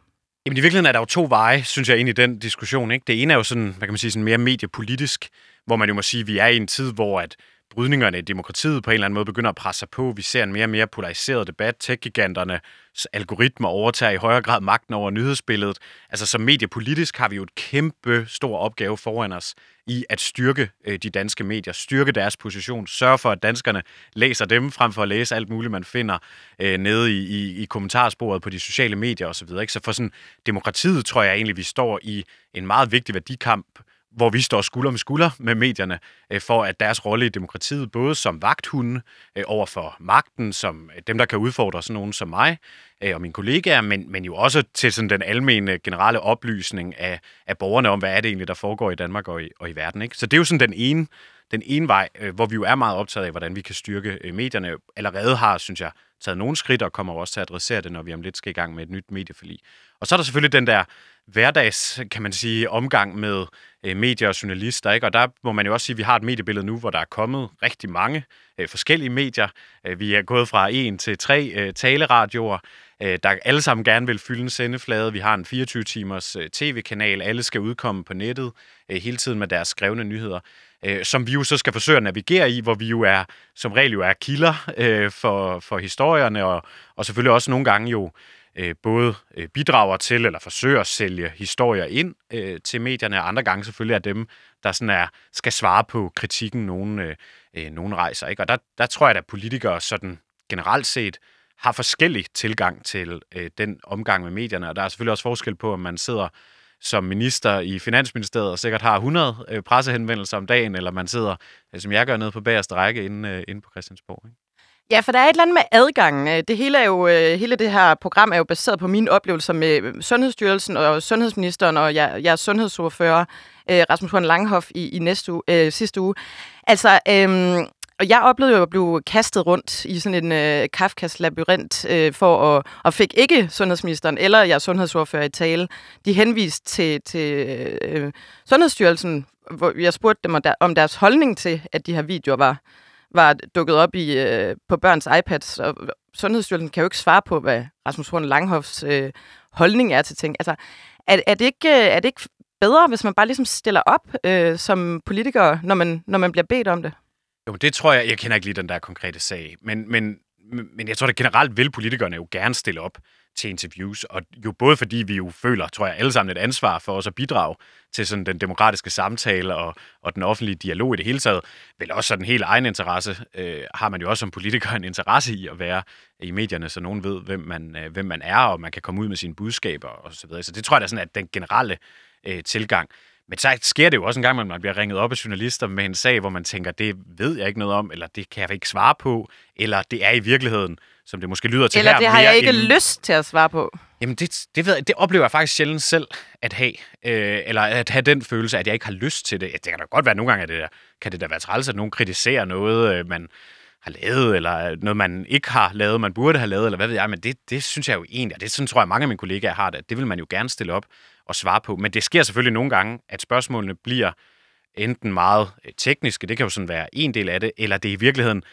Jamen i virkeligheden er der jo to veje, synes jeg, ind i den diskussion. Ikke? Det ene er jo sådan, hvad kan man sige, sådan mere mediepolitisk, hvor man jo må sige, at vi er i en tid, hvor at brydningerne i demokratiet på en eller anden måde begynder at presse sig på. Vi ser en mere og mere polariseret debat. Tech-giganternes algoritmer overtager i højere grad magten over nyhedsbilledet. Altså som mediepolitisk har vi jo et kæmpe stor opgave foran os i at styrke øh, de danske medier, styrke deres position, sørge for, at danskerne læser dem, frem for at læse alt muligt, man finder øh, nede i, i, i kommentarsporet på de sociale medier osv. Så, så for sådan demokratiet tror jeg egentlig, vi står i en meget vigtig værdikamp, hvor vi står skulder med skulder med medierne, øh, for at deres rolle i demokratiet, både som vagthunde øh, over for magten, som øh, dem, der kan udfordre sådan nogen som mig og mine kollegaer, men, men jo også til sådan den almene generelle oplysning af, af borgerne om, hvad er det egentlig, der foregår i Danmark og i, og i verden. Ikke? Så det er jo sådan den ene, den ene vej, hvor vi jo er meget optaget af, hvordan vi kan styrke medierne. Allerede har, synes jeg, taget nogle skridt og kommer også til at adressere det, når vi om lidt skal i gang med et nyt medieforlig. Og så er der selvfølgelig den der hverdags, kan man sige, omgang med øh, medier og journalister. Ikke? Og der må man jo også sige, at vi har et mediebillede nu, hvor der er kommet rigtig mange øh, forskellige medier. Øh, vi er gået fra en til tre øh, taleradioer, øh, der alle sammen gerne vil fylde en sendeflade. Vi har en 24-timers øh, tv-kanal. Alle skal udkomme på nettet øh, hele tiden med deres skrevne nyheder øh, som vi jo så skal forsøge at navigere i, hvor vi jo er, som regel jo er kilder øh, for, for historierne, og, og selvfølgelig også nogle gange jo øh, både øh, bidrager til eller forsøger at sælge historier ind øh, til medierne, og andre gange selvfølgelig er dem, der sådan er, skal svare på kritikken, nogen, øh, øh nogen rejser. Ikke? Og der, der tror jeg, at politikere sådan generelt set har forskellig tilgang til øh, den omgang med medierne, og der er selvfølgelig også forskel på, om man sidder som minister i Finansministeriet og sikkert har 100 øh, pressehenvendelser om dagen, eller man sidder, øh, som jeg gør, nede på bagerste række inde, øh, inde på Christiansborg. Ikke? Ja, for der er et eller andet med adgangen. Øh, det hele, er jo, øh, hele det her program er jo baseret på mine oplevelser med øh, Sundhedsstyrelsen og sundhedsministeren og jeg, jeg er sundhedsordfører, Rasmus Horn Langhoff, i, i næste uge, øh, sidste uge. Altså, øh, og jeg oplevede jo at blive kastet rundt i sådan en øh, Kafkas labyrint øh, for at, og fik ikke sundhedsministeren eller jeg sundhedsordfører i tale. De henviste til, til øh, Sundhedsstyrelsen, hvor jeg spurgte dem om deres holdning til, at de her videoer var, var dukket op i øh, på børns iPads. Og Sundhedsstyrelsen kan jo ikke svare på, hvad Rasmus Horn Langhoffs øh, holdning er til ting. Altså, er, er, det ikke, øh, er det ikke bedre, hvis man bare ligesom stiller op øh, som politiker, når man, når man bliver bedt om det? Jo, det tror jeg, jeg kender ikke lige den der konkrete sag, men, men, men jeg tror, da generelt vil politikerne jo gerne stille op til interviews. Og jo både fordi vi jo føler, tror jeg, alle sammen et ansvar for os at bidrage til sådan den demokratiske samtale og, og den offentlige dialog i det hele taget, vel også sådan helt egen interesse, øh, har man jo også som politiker en interesse i at være i medierne, så nogen ved, hvem man, øh, hvem man er, og man kan komme ud med sine budskaber og så videre. Så det tror jeg, der sådan, at den generelle øh, tilgang. Men så sker det jo også en gang, at man bliver ringet op af journalister med en sag, hvor man tænker, det ved jeg ikke noget om, eller det kan jeg ikke svare på, eller det er i virkeligheden, som det måske lyder til Eller her. det har jeg ikke end, lyst til at svare på. Jamen, det, det, ved jeg, det oplever jeg faktisk sjældent selv at have. Øh, eller at have den følelse, at jeg ikke har lyst til det. Det kan da godt være, at nogle gange at det der, kan det da være træls, at nogen kritiserer noget, øh, man har lavet, eller noget, man ikke har lavet, man burde have lavet, eller hvad ved jeg. Men det, det synes jeg jo egentlig, og det sådan tror jeg, mange af mine kollegaer har det, det vil man jo gerne stille op og svare på. Men det sker selvfølgelig nogle gange, at spørgsmålene bliver enten meget øh, tekniske, det kan jo sådan være en del af det, eller det i virkeligheden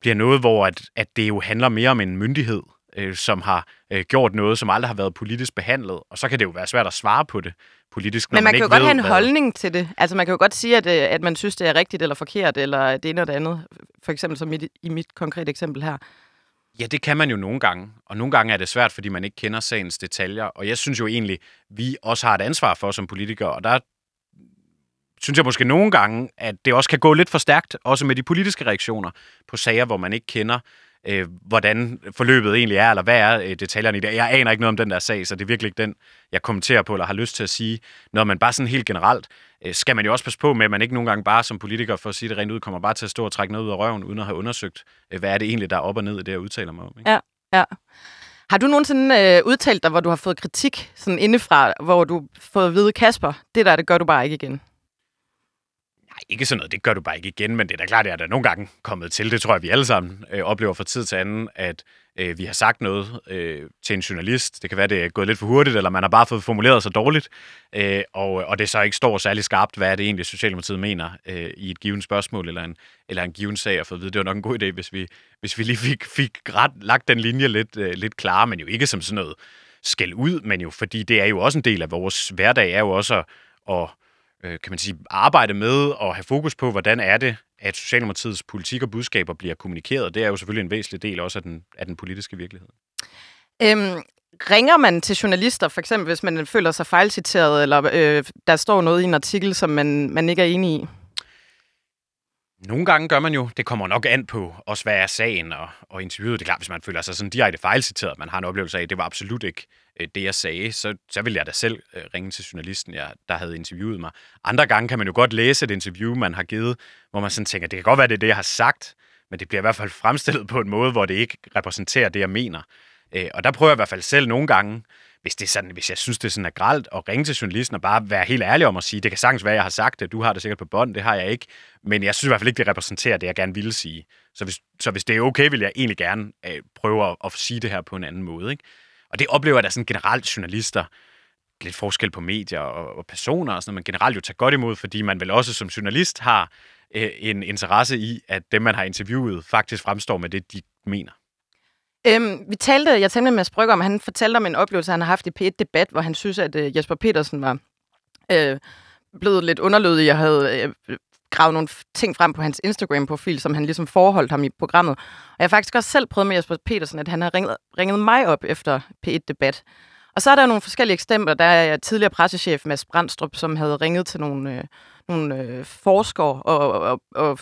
bliver noget, hvor at, at det jo handler mere om en myndighed, øh, som har øh, gjort noget, som aldrig har været politisk behandlet, og så kan det jo være svært at svare på det politisk, når Men man, man kan jo godt ved, have en hvad- holdning til det. Altså man kan jo godt sige, at, øh, at man synes, det er rigtigt eller forkert, eller det ene eller det andet. For eksempel som mit, i mit konkrete eksempel her. Ja, det kan man jo nogle gange, og nogle gange er det svært, fordi man ikke kender sagens detaljer, og jeg synes jo egentlig, vi også har et ansvar for som politikere, og der synes jeg måske nogle gange, at det også kan gå lidt for stærkt, også med de politiske reaktioner på sager, hvor man ikke kender, øh, hvordan forløbet egentlig er, eller hvad er øh, detaljerne i det. Jeg aner ikke noget om den der sag, så det er virkelig ikke den, jeg kommenterer på, eller har lyst til at sige. noget, man bare sådan helt generelt, øh, skal man jo også passe på med, at man ikke nogle gange bare som politiker, for at sige det rent ud, kommer bare til at stå og trække noget ud af røven, uden at have undersøgt, øh, hvad er det egentlig, der er op og ned i det, jeg udtaler mig om. Ikke? Ja, ja. Har du nogensinde øh, udtalt dig, hvor du har fået kritik sådan indefra, hvor du har fået at vide, Kasper, det der, det gør du bare ikke igen? Nej, ikke sådan noget, det gør du bare ikke igen, men det er da klart, at jeg er da nogle gange kommet til, det tror jeg, vi alle sammen øh, oplever fra tid til anden, at øh, vi har sagt noget øh, til en journalist. Det kan være, det er gået lidt for hurtigt, eller man har bare fået formuleret sig dårligt, øh, og, og det så ikke står særlig skarpt, hvad er det egentlig, Socialdemokratiet mener øh, i et givet spørgsmål, eller en, eller en given sag, og for at vide, det var nok en god idé, hvis vi, hvis vi lige fik, fik ret, lagt den linje lidt, øh, lidt klar, men jo ikke som sådan noget skæld ud, men jo fordi det er jo også en del af vores hverdag, er jo også at, at øh, kan man sige, arbejde med og have fokus på, hvordan er det, at Socialdemokratiets politik og budskaber bliver kommunikeret. Det er jo selvfølgelig en væsentlig del også af den, af den politiske virkelighed. Øhm, ringer man til journalister, for eksempel hvis man føler sig fejlciteret, eller øh, der står noget i en artikel, som man, man ikke er enig i? Nogle gange gør man jo, det kommer nok an på også, hvad er sagen og, og interviewet. Det er klart, hvis man føler sig sådan direkte fejlciteret, man har en oplevelse af, at det var absolut ikke øh, det, jeg sagde, så, så vil jeg da selv øh, ringe til journalisten, jeg, der havde interviewet mig. Andre gange kan man jo godt læse et interview, man har givet, hvor man sådan tænker, det kan godt være, det er det, jeg har sagt, men det bliver i hvert fald fremstillet på en måde, hvor det ikke repræsenterer det, jeg mener. Øh, og der prøver jeg i hvert fald selv nogle gange, hvis, det er sådan, hvis jeg synes, det er sådan er gralt, at ringe til journalisten og bare være helt ærlig om at sige, det kan sagtens være, jeg har sagt det, du har det sikkert på bånd, det har jeg ikke, men jeg synes i hvert fald ikke, det repræsenterer det, jeg gerne ville sige. Så hvis, så hvis det er okay, vil jeg egentlig gerne øh, prøve at, at sige det her på en anden måde. Ikke? Og det oplever jeg da sådan generelt journalister, lidt forskel på medier og, og personer og sådan noget, man generelt jo tager godt imod, fordi man vel også som journalist har øh, en interesse i, at dem, man har interviewet, faktisk fremstår med det, de mener. Øhm, vi talte, jeg talte med Mads Brygger om, han fortalte om en oplevelse, han har haft i P1-debat, hvor han synes, at øh, Jesper Petersen var øh, blevet lidt underlødig. Jeg havde øh, gravet nogle ting frem på hans Instagram-profil, som han ligesom forholdt ham i programmet. Og jeg har faktisk også selv prøvet med Jesper Petersen, at han har ringet, ringet mig op efter P1-debat. Og så er der nogle forskellige eksempler. Der er tidligere pressechef Mads Brandstrup, som havde ringet til nogle, øh, nogle øh, forskere og, og, og og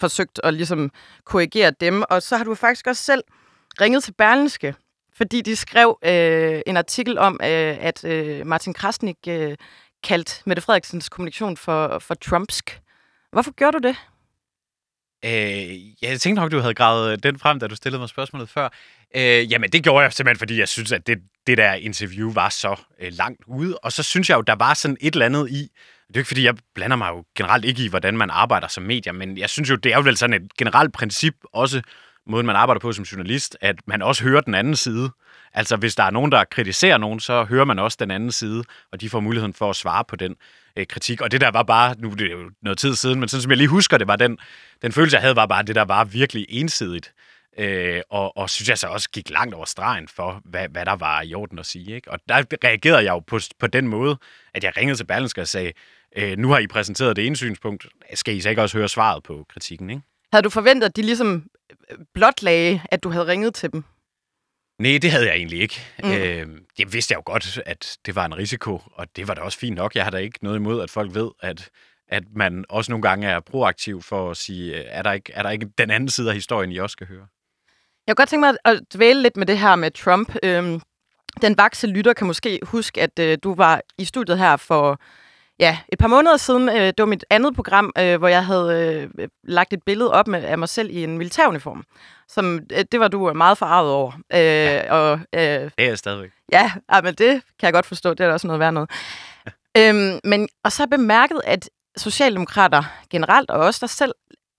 forsøgt at ligesom korrigere dem. Og så har du faktisk også selv ringet til Berlinske, fordi de skrev øh, en artikel om, øh, at øh, Martin Krasnik øh, kaldte Mette Frederiksens kommunikation for, for trumpsk. Hvorfor gjorde du det? Øh, jeg tænkte nok, du havde gravet den frem, da du stillede mig spørgsmålet før. Øh, jamen, det gjorde jeg simpelthen, fordi jeg synes, at det, det der interview var så øh, langt ude. Og så synes jeg jo, der var sådan et eller andet i, det er jo ikke, fordi jeg blander mig jo generelt ikke i, hvordan man arbejder som medier, men jeg synes jo, det er jo vel sådan et generelt princip, også måden man arbejder på som journalist, at man også hører den anden side. Altså, hvis der er nogen, der kritiserer nogen, så hører man også den anden side, og de får muligheden for at svare på den øh, kritik. Og det der var bare, nu det er jo noget tid siden, men sådan som jeg lige husker det, var den, den følelse, jeg havde, var bare, det der var virkelig ensidigt. Øh, og, og synes jeg så også gik langt over stregen for, hvad, hvad der var i orden at sige. Ikke? Og der reagerede jeg jo på, på den måde, at jeg ringede til Berlinske og sagde, øh, nu har I præsenteret det ene synspunkt, skal I så ikke også høre svaret på kritikken? Ikke? Havde du forventet, at de ligesom blotlagde, at du havde ringet til dem? Nej, det havde jeg egentlig ikke. Mm. Øh, det vidste jeg jo godt, at det var en risiko, og det var da også fint nok. Jeg har da ikke noget imod, at folk ved, at, at man også nogle gange er proaktiv for at sige, er der, ikke, er der ikke den anden side af historien, I også skal høre? Jeg kunne godt tænke mig at dvæle lidt med det her med Trump. Øhm, den vakse lytter kan måske huske, at øh, du var i studiet her for ja, et par måneder siden. Øh, det var mit andet program, øh, hvor jeg havde øh, lagt et billede op med, af mig selv i en militæruniform. Som, øh, det var du meget forarvet over. Øh, ja. og, øh, Det er jeg stadigvæk. Ja, ja, men det kan jeg godt forstå. Det er da også noget værd noget. øhm, men, og så har jeg bemærket, at Socialdemokrater generelt, og også der selv,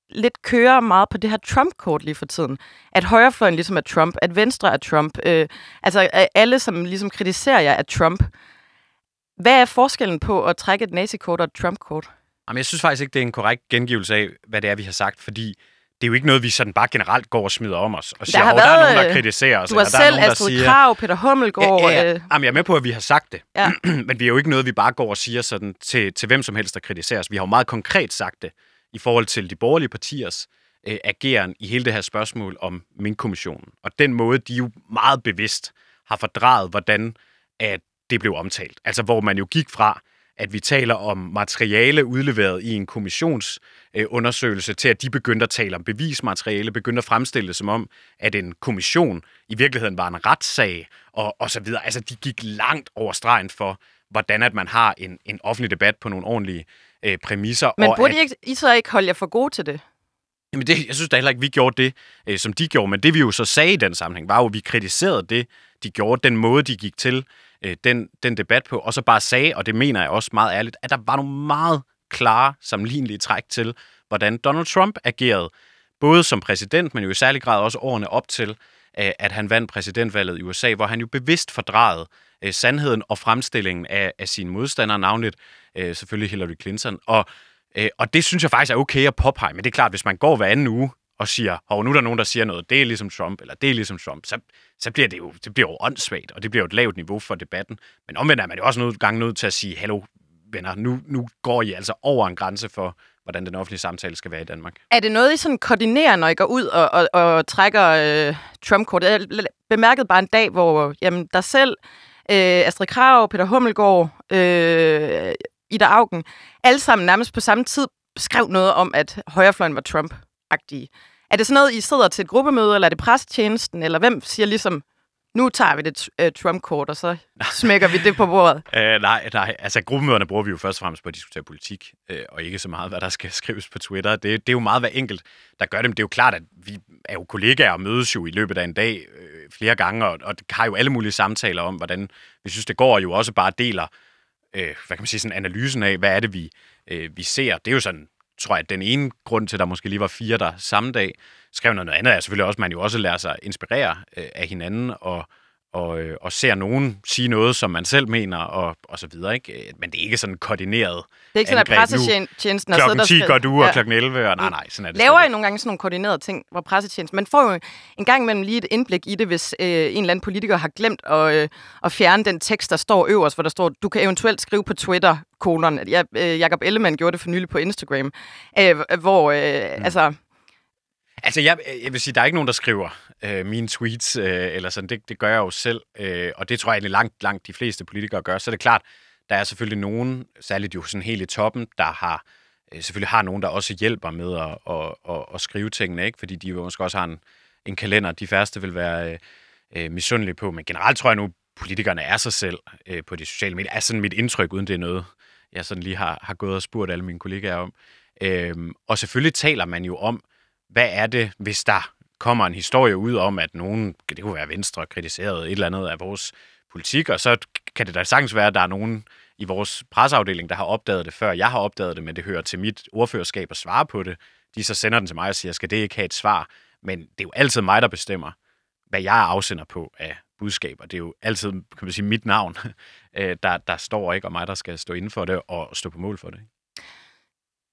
lidt kører meget på det her Trump-kort lige for tiden. At højrefløjen ligesom er Trump, at venstre er Trump. Øh, altså alle, som ligesom kritiserer jer, er Trump. Hvad er forskellen på at trække et nazikort og et Trump-kort? Jamen, jeg synes faktisk ikke, det er en korrekt gengivelse af, hvad det er, vi har sagt, fordi det er jo ikke noget, vi sådan bare generelt går og smider om os og siger, har at der er været, nogen, der øh, kritiserer os. Du har eller der er selv nogen, der Astrid siger, Krav, Peter Hummelgaard. Ja, ja, ja. Øh, Jamen, jeg er med på, at vi har sagt det. Ja. Men vi er jo ikke noget, vi bare går og siger sådan til, til hvem som helst, der kritiseres. Vi har jo meget konkret sagt det i forhold til de borgerlige partiers øh, ageren i hele det her spørgsmål om Mink-kommissionen. Og den måde, de jo meget bevidst har fordrejet, hvordan at det blev omtalt. Altså, hvor man jo gik fra, at vi taler om materiale udleveret i en kommissionsundersøgelse, til at de begyndte at tale om bevismateriale, begyndte at fremstille det som om, at en kommission i virkeligheden var en retssag, og, og så videre. Altså, de gik langt over stregen for, hvordan at man har en, en offentlig debat på nogle ordentlige øh, præmisser. men og burde at, I, ikke, I så ikke holde jer for gode til det? Jamen det, jeg synes da heller ikke, vi gjorde det, øh, som de gjorde, men det vi jo så sagde i den sammenhæng, var jo, at vi kritiserede det, de gjorde, den måde, de gik til øh, den, den debat på, og så bare sagde, og det mener jeg også meget ærligt, at der var nogle meget klare, sammenlignelige træk til, hvordan Donald Trump agerede, både som præsident, men jo i særlig grad også årene op til, øh, at han vandt præsidentvalget i USA, hvor han jo bevidst fordrejede øh, sandheden og fremstillingen af, af sine modstandere, navnligt øh, selvfølgelig Hillary Clinton. Og Øh, og det synes jeg faktisk er okay at påpege, men det er klart, hvis man går hver anden uge og siger, og nu er der nogen, der siger noget, det er ligesom Trump, eller det er ligesom Trump, så, så bliver det jo, det bliver jo åndssvagt, og det bliver jo et lavt niveau for debatten. Men omvendt er man jo også nogle gange nødt til at sige, hallo venner, nu, nu går I altså over en grænse for, hvordan den offentlige samtale skal være i Danmark. Er det noget, I sådan koordinerer, når I går ud og, og, og trækker øh, Trump-kortet? Jeg bemærkede bare en dag, hvor jamen, der selv, øh, Astrid Krav, Peter Hummelgaard, øh, Ida Augen, alle sammen nærmest på samme tid skrev noget om, at højrefløjen var Trump agtige Er det sådan noget, I sidder til et gruppemøde, eller er det pressetjenesten, eller hvem siger ligesom, nu tager vi det uh, Trump-kort, og så smækker vi det på bordet? Æh, øh, nej, nej, altså gruppemøderne bruger vi jo først og fremmest på at diskutere politik, øh, og ikke så meget, hvad der skal skrives på Twitter. Det, det er jo meget hvad enkelt, der gør dem. det er jo klart, at vi er jo kollegaer og mødes jo i løbet af en dag øh, flere gange, og, og har jo alle mulige samtaler om, hvordan vi synes, det går, og jo også bare deler øh, hvad kan man sige, sådan analysen af, hvad er det, vi, øh, vi ser. Det er jo sådan, tror jeg, den ene grund til, at der måske lige var fire der samme dag skrev noget, noget andet, er selvfølgelig også, at man jo også lærer sig inspirere øh, af hinanden, og, og, øh, og ser nogen sige noget, som man selv mener, og, og så videre. Ikke? Men det er ikke sådan koordineret Det er ikke sådan, at pressetjenesten har Klokken 10 siddet går du, og klokken 11, og nej, nej, sådan er det. Laver I nogle gange sådan nogle koordinerede ting, hvor pressetjenesten... Man får jo en gang imellem lige et indblik i det, hvis øh, en eller anden politiker har glemt at, øh, at fjerne den tekst, der står øverst, hvor der står, du kan eventuelt skrive på Twitter, kolon. Jeg, øh, Jacob Ellemann gjorde det for nylig på Instagram, øh, hvor... Øh, mm. altså, Altså, jeg, jeg vil sige, der er ikke nogen, der skriver øh, mine tweets, øh, eller sådan. Det, det gør jeg jo selv, øh, og det tror jeg egentlig langt, langt de fleste politikere gør. Så er det klart, der er selvfølgelig nogen, særligt jo sådan helt i toppen, der har øh, selvfølgelig har nogen, der også hjælper med at, at, at, at skrive tingene, ikke? fordi de jo måske også har en, en kalender, de færreste vil være øh, øh misundelige på. Men generelt tror jeg nu, politikerne er sig selv øh, på de sociale medier. Er sådan mit indtryk, uden det er noget, jeg sådan lige har, har gået og spurgt alle mine kollegaer om. Øh, og selvfølgelig taler man jo om, hvad er det, hvis der kommer en historie ud om, at nogen, det kunne være Venstre, kritiseret et eller andet af vores politik, og så kan det da sagtens være, at der er nogen i vores presseafdeling, der har opdaget det, før jeg har opdaget det, men det hører til mit ordførerskab at svare på det. De så sender den til mig og siger, skal det ikke have et svar? Men det er jo altid mig, der bestemmer, hvad jeg afsender på af budskaber. Det er jo altid, kan man sige, mit navn, øh, der, der står ikke, og mig, der skal stå inden for det og stå på mål for det.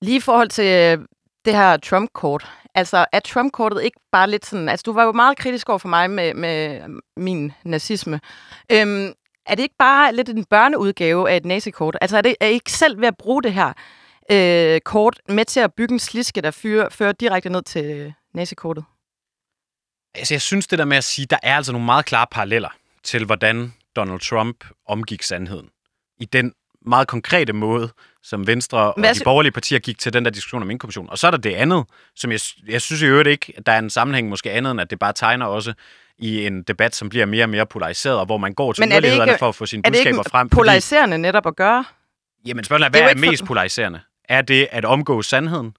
Lige i forhold til øh, det her Trump-kort. Altså, er Trump-kortet ikke bare lidt sådan... Altså, du var jo meget kritisk over for mig med, med min nazisme. Øhm, er det ikke bare lidt en børneudgave af et nazikort? Altså, er, det, er I ikke selv ved at bruge det her øh, kort med til at bygge en sliske, der fyrer, fører direkte ned til nazikortet? Altså, jeg synes det der med at sige, der er altså nogle meget klare paralleller til, hvordan Donald Trump omgik sandheden. I den meget konkrete måde, som Venstre og de borgerlige partier gik til den der diskussion om inkorporation. Og så er der det andet, som jeg, jeg synes i øvrigt ikke, at der er en sammenhæng måske andet, end at det bare tegner også i en debat, som bliver mere og mere polariseret, og hvor man går til er det yderlighederne for at få sine Er det budskaber ikke frem. polariserende netop at gøre? Jamen spørgsmålet er, Det er hvad jo er, ikke for- mest polariserende? Er det at omgå sandheden?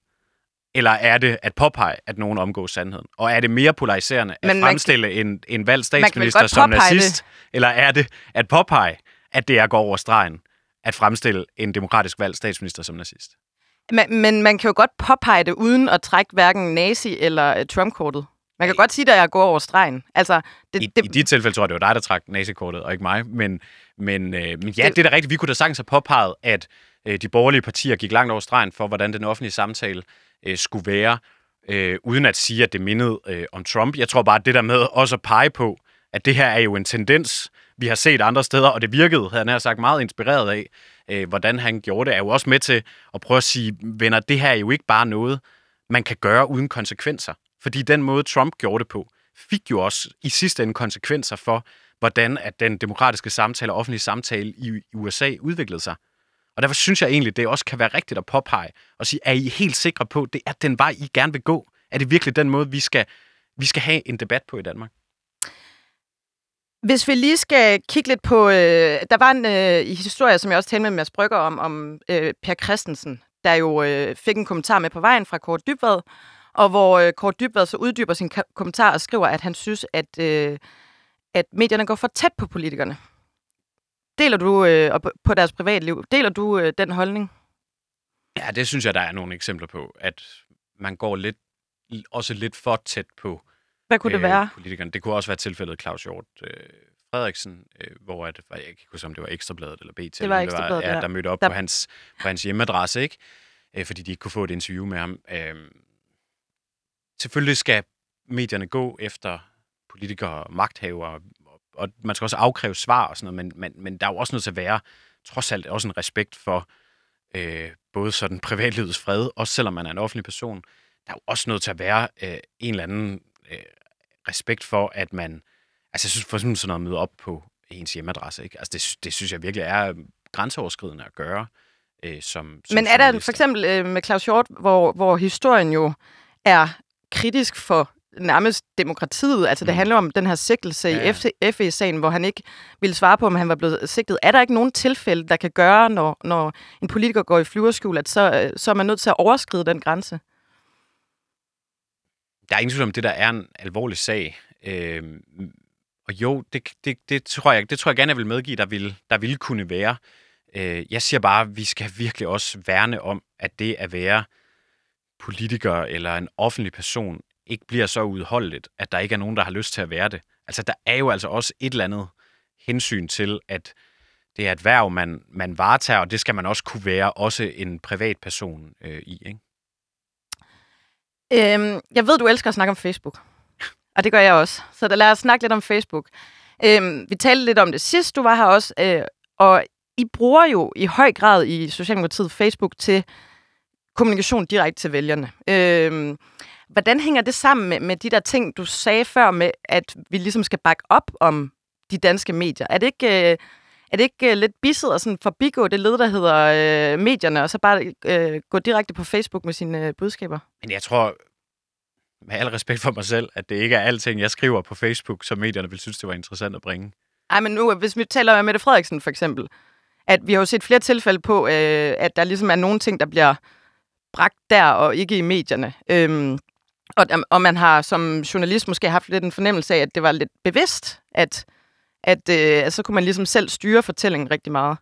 Eller er det at påpege, at nogen omgås sandheden? Og er det mere polariserende at Men fremstille en, en valgt kan statsminister som nazist? Eller er det at påpege, at det er at gå over stregen, at fremstille en demokratisk valgt statsminister som nazist? Men, men man kan jo godt påpege det, uden at trække hverken nazi- eller uh, Trump-kortet. Man kan godt sige, at jeg går over stregen. Altså, det, I, det, I dit tilfælde tror jeg, det var dig, der trak nazikortet, og ikke mig. Men, men, øh, men ja, Det- det er da rigtigt. Vi kunne da sagtens have påpeget, at øh, de borgerlige partier gik langt over stregen for, hvordan den offentlige samtale øh, skulle være, øh, uden at sige, at det mindede øh, om Trump. Jeg tror bare, at det der med også at pege på, at det her er jo en tendens, vi har set andre steder, og det virkede, havde han sagt, meget inspireret af, øh, hvordan han gjorde det, er jo også med til at prøve at sige, venner, det her er jo ikke bare noget, man kan gøre uden konsekvenser. Fordi den måde, Trump gjorde det på, fik jo også i sidste ende konsekvenser for, hvordan at den demokratiske samtale og offentlige samtale i i USA udviklede sig. Og derfor synes jeg egentlig, det også kan være rigtigt at påpege og sige, er I helt sikre på, det er den vej, I gerne vil gå? Er det virkelig den måde, vi skal, vi skal have en debat på i Danmark? Hvis vi lige skal kigge lidt på... Øh, der var en øh, i historie, som jeg også talte med Mads Brygger om, om øh, Per Christensen, der jo øh, fik en kommentar med på vejen fra Kort Dybvad, og hvor øh, Kort Dybvad så uddyber sin ka- kommentar og skriver, at han synes, at, øh, at medierne går for tæt på politikerne. Deler du, øh, på- deres privatliv, deler du øh, den holdning? Ja, det synes jeg, der er nogle eksempler på, at man går lidt, også lidt for tæt på hvad kunne det være? politikerne. Det kunne også være tilfældet Claus Hjort øh, Frederiksen, øh, hvor at, jeg ikke huske, om det var Ekstrabladet eller BT, Det var det Bladet, ja, der mødte op Der- på, hans, på hans hjemmeadresse, ikke? Øh, fordi de ikke kunne få et interview med ham. Øh, selvfølgelig skal medierne gå efter politikere og magthavere, og, og man skal også afkræve svar og sådan noget, men, men, men der er jo også nødt til at være, trods alt, også en respekt for øh, både sådan privatlivets fred, også selvom man er en offentlig person. Der er jo også nødt til at være øh, en eller anden øh, respekt for, at man... Altså, jeg synes for eksempel sådan noget at møde op på ens hjemmeadresse, ikke? Altså, det, det synes jeg virkelig er grænseoverskridende at gøre. Øh, som, som Men er der for eksempel øh, med Claus Hjort, hvor, hvor historien jo er kritisk for nærmest demokratiet, altså det Mm. handler om den her sigtelse Ja, ja, ja. i FE-sagen, hvor han ikke ville svare på, om han var blevet sigtet. Er der ikke nogen tilfælde, der kan gøre, når, når en politiker går i flyverskjul, at så, øh, så er man nødt til at overskride den grænse? Der er ingen tvivl om, det der er en alvorlig sag. Øh, og jo, det, det, det, tror jeg, det tror jeg gerne, jeg vil medgive, der ville, der vil kunne være. Øh, jeg siger bare, at vi skal virkelig også værne om, at det at være politiker eller en offentlig person ikke bliver så udholdeligt, at der ikke er nogen, der har lyst til at være det. Altså, der er jo altså også et eller andet hensyn til, at det er et værv, man, man varetager, og det skal man også kunne være også en privatperson øh, i, ikke? Øhm, jeg ved, du elsker at snakke om Facebook. Og det gør jeg også. Så lad os snakke lidt om Facebook. Øhm, vi talte lidt om det sidst, du var her også. Øh, og I bruger jo i høj grad i Socialdemokratiet Facebook til kommunikation direkte til vælgerne. Øhm, hvordan hænger det sammen med, med de der ting, du sagde før med, at vi ligesom skal bakke op om de danske medier? Er det ikke, øh, er det ikke øh, lidt bisset at sådan forbigå det led, der hedder øh, medierne, og så bare øh, gå direkte på Facebook med sine øh, budskaber? Men jeg tror, med al respekt for mig selv, at det ikke er alting, jeg skriver på Facebook, som medierne vil synes, det var interessant at bringe. Ej, men nu, hvis vi taler om Mette Frederiksen for eksempel, at vi har jo set flere tilfælde på, øh, at der ligesom er nogle ting, der bliver bragt der og ikke i medierne. Øhm, og, og man har som journalist måske haft lidt en fornemmelse af, at det var lidt bevidst, at, at, øh, så kunne man ligesom selv styre fortællingen rigtig meget.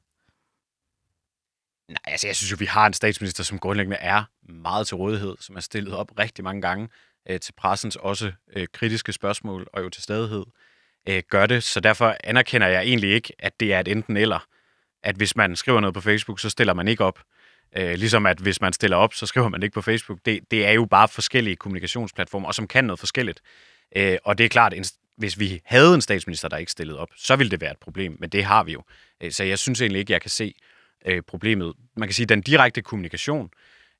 Nej, altså jeg synes jo, vi har en statsminister, som grundlæggende er meget til rådighed, som er stillet op rigtig mange gange øh, til pressens også øh, kritiske spørgsmål og jo til stadighed øh, gør det. Så derfor anerkender jeg egentlig ikke, at det er et enten eller. At hvis man skriver noget på Facebook, så stiller man ikke op. Øh, ligesom at hvis man stiller op, så skriver man ikke på Facebook. Det, det er jo bare forskellige kommunikationsplatformer, og som kan noget forskelligt. Øh, og det er klart, en, hvis vi havde en statsminister, der ikke stillede op, så ville det være et problem, men det har vi jo. Øh, så jeg synes egentlig ikke, jeg kan se øh, problemet. Man kan sige, at den direkte kommunikation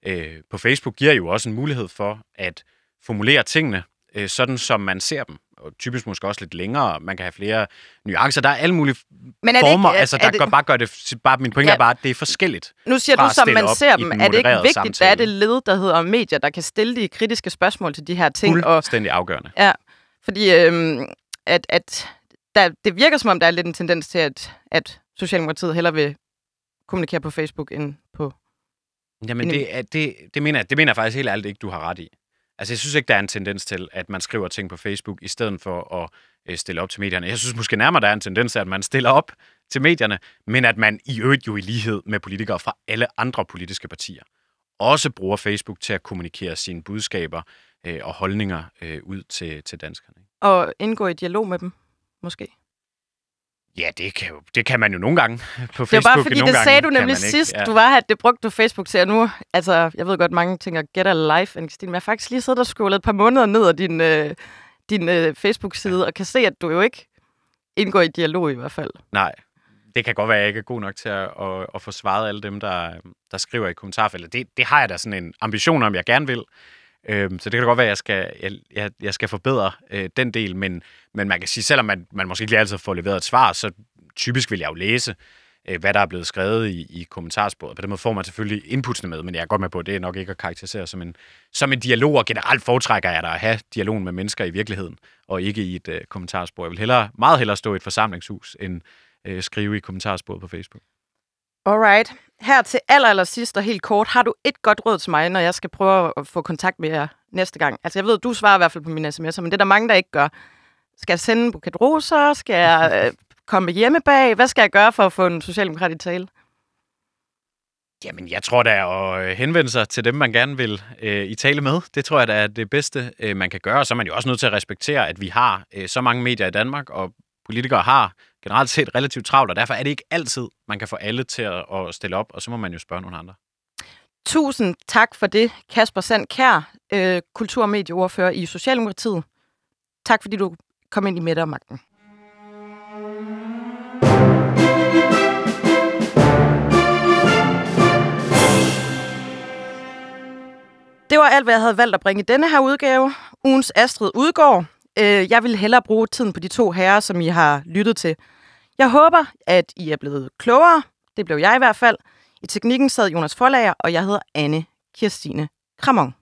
øh, på Facebook giver jo også en mulighed for at formulere tingene, sådan som man ser dem. og typisk måske også lidt længere. Man kan have flere nuancer. Der er alle mulige Men er det former. ikke- er- altså, er der det- gør, bare gør det... Bare, min pointe Ja. er bare, at det er forskelligt. Nu siger du, som man ser dem. Er det ikke vigtigt, hvad er samtale. det led, der hedder medier, der kan stille de kritiske spørgsmål til de her ting? Og, Fuldstændig afgørende. ja, fordi øhm, at, at der, det virker som om, der er lidt en tendens til, at, at Socialdemokratiet hellere vil kommunikere på Facebook end på... Jamen, det, er, det, det, mener jeg, det mener jeg faktisk helt ærligt ikke, du har ret i. Altså, jeg synes ikke, der er en tendens til, at man skriver ting på Facebook, i stedet for at øh, stille op til medierne. Jeg synes måske nærmere, der er en tendens til, at man stiller op til medierne, men at man i øvrigt jo i lighed med politikere fra alle andre politiske partier, også bruger Facebook til at kommunikere sine budskaber øh, og holdninger øh, ud til, til danskerne. Og indgå i dialog med dem, måske. Ja, det kan, jo, det kan man jo nogle gange på Facebook. Det var bare fordi, nogle det sagde du nemlig ikke. sidst, du var at det brugte du Facebook til, og nu, altså, jeg ved godt, mange tænker, get a life, Anne-Christine, men jeg har faktisk lige siddet og scrollet et par måneder ned ad din, øh, din øh, Facebook-side, og kan se, at du jo ikke indgår i dialog i hvert fald. Nej, det kan godt være, at jeg ikke er god nok til at, at, at få svaret alle dem, der, der skriver i kommentarfeltet. Det, det har jeg da sådan en ambition om, jeg gerne vil. Øhm, så det kan da godt være, at jeg skal, jeg, jeg, jeg skal forbedre øh, den del, men, men man kan sige, selvom man, man måske ikke lige altid får leveret et svar, så typisk vil jeg jo læse, øh, hvad der er blevet skrevet i, i kommentarsporet. På den måde får man selvfølgelig inputsene med, men jeg er godt med på, at det er nok ikke at karakterisere som en, som en dialog, og generelt foretrækker jeg da at have dialogen med mennesker i virkeligheden, og ikke i et øh, kommentarspor. Jeg vil hellere, meget hellere stå i et forsamlingshus, end øh, skrive i kommentarsporet på Facebook. Alright. Her til aller, aller sidst og helt kort, har du et godt råd til mig, når jeg skal prøve at få kontakt med jer næste gang? Altså, jeg ved, du svarer i hvert fald på mine sms'er, men det er der mange, der ikke gør. Skal jeg sende en buket roser? Skal jeg øh, komme hjemme bag? Hvad skal jeg gøre for at få en socialdemokrat i tale? Jamen, jeg tror da at øh, henvende sig til dem, man gerne vil øh, i tale med. Det tror jeg da er det bedste, øh, man kan gøre. Så er man jo også nødt til at respektere, at vi har øh, så mange medier i Danmark, og politikere har generelt set relativt travlt, og derfor er det ikke altid, man kan få alle til at, at stille op, og så må man jo spørge nogle andre. Tusind tak for det, Kasper Sand Kær, øh, kultur- og medieordfører i Socialdemokratiet. Tak fordi du kom ind i midtermagten. Det var alt, hvad jeg havde valgt at bringe i denne her udgave. Ugens Astrid udgår. Øh, Jeg vil hellere bruge tiden på de to herrer, som I har lyttet til. Jeg håber, at I er blevet klogere. Det blev jeg i hvert fald. I teknikken sad Jonas Forlager, og jeg hedder Anne Kirstine Kramon.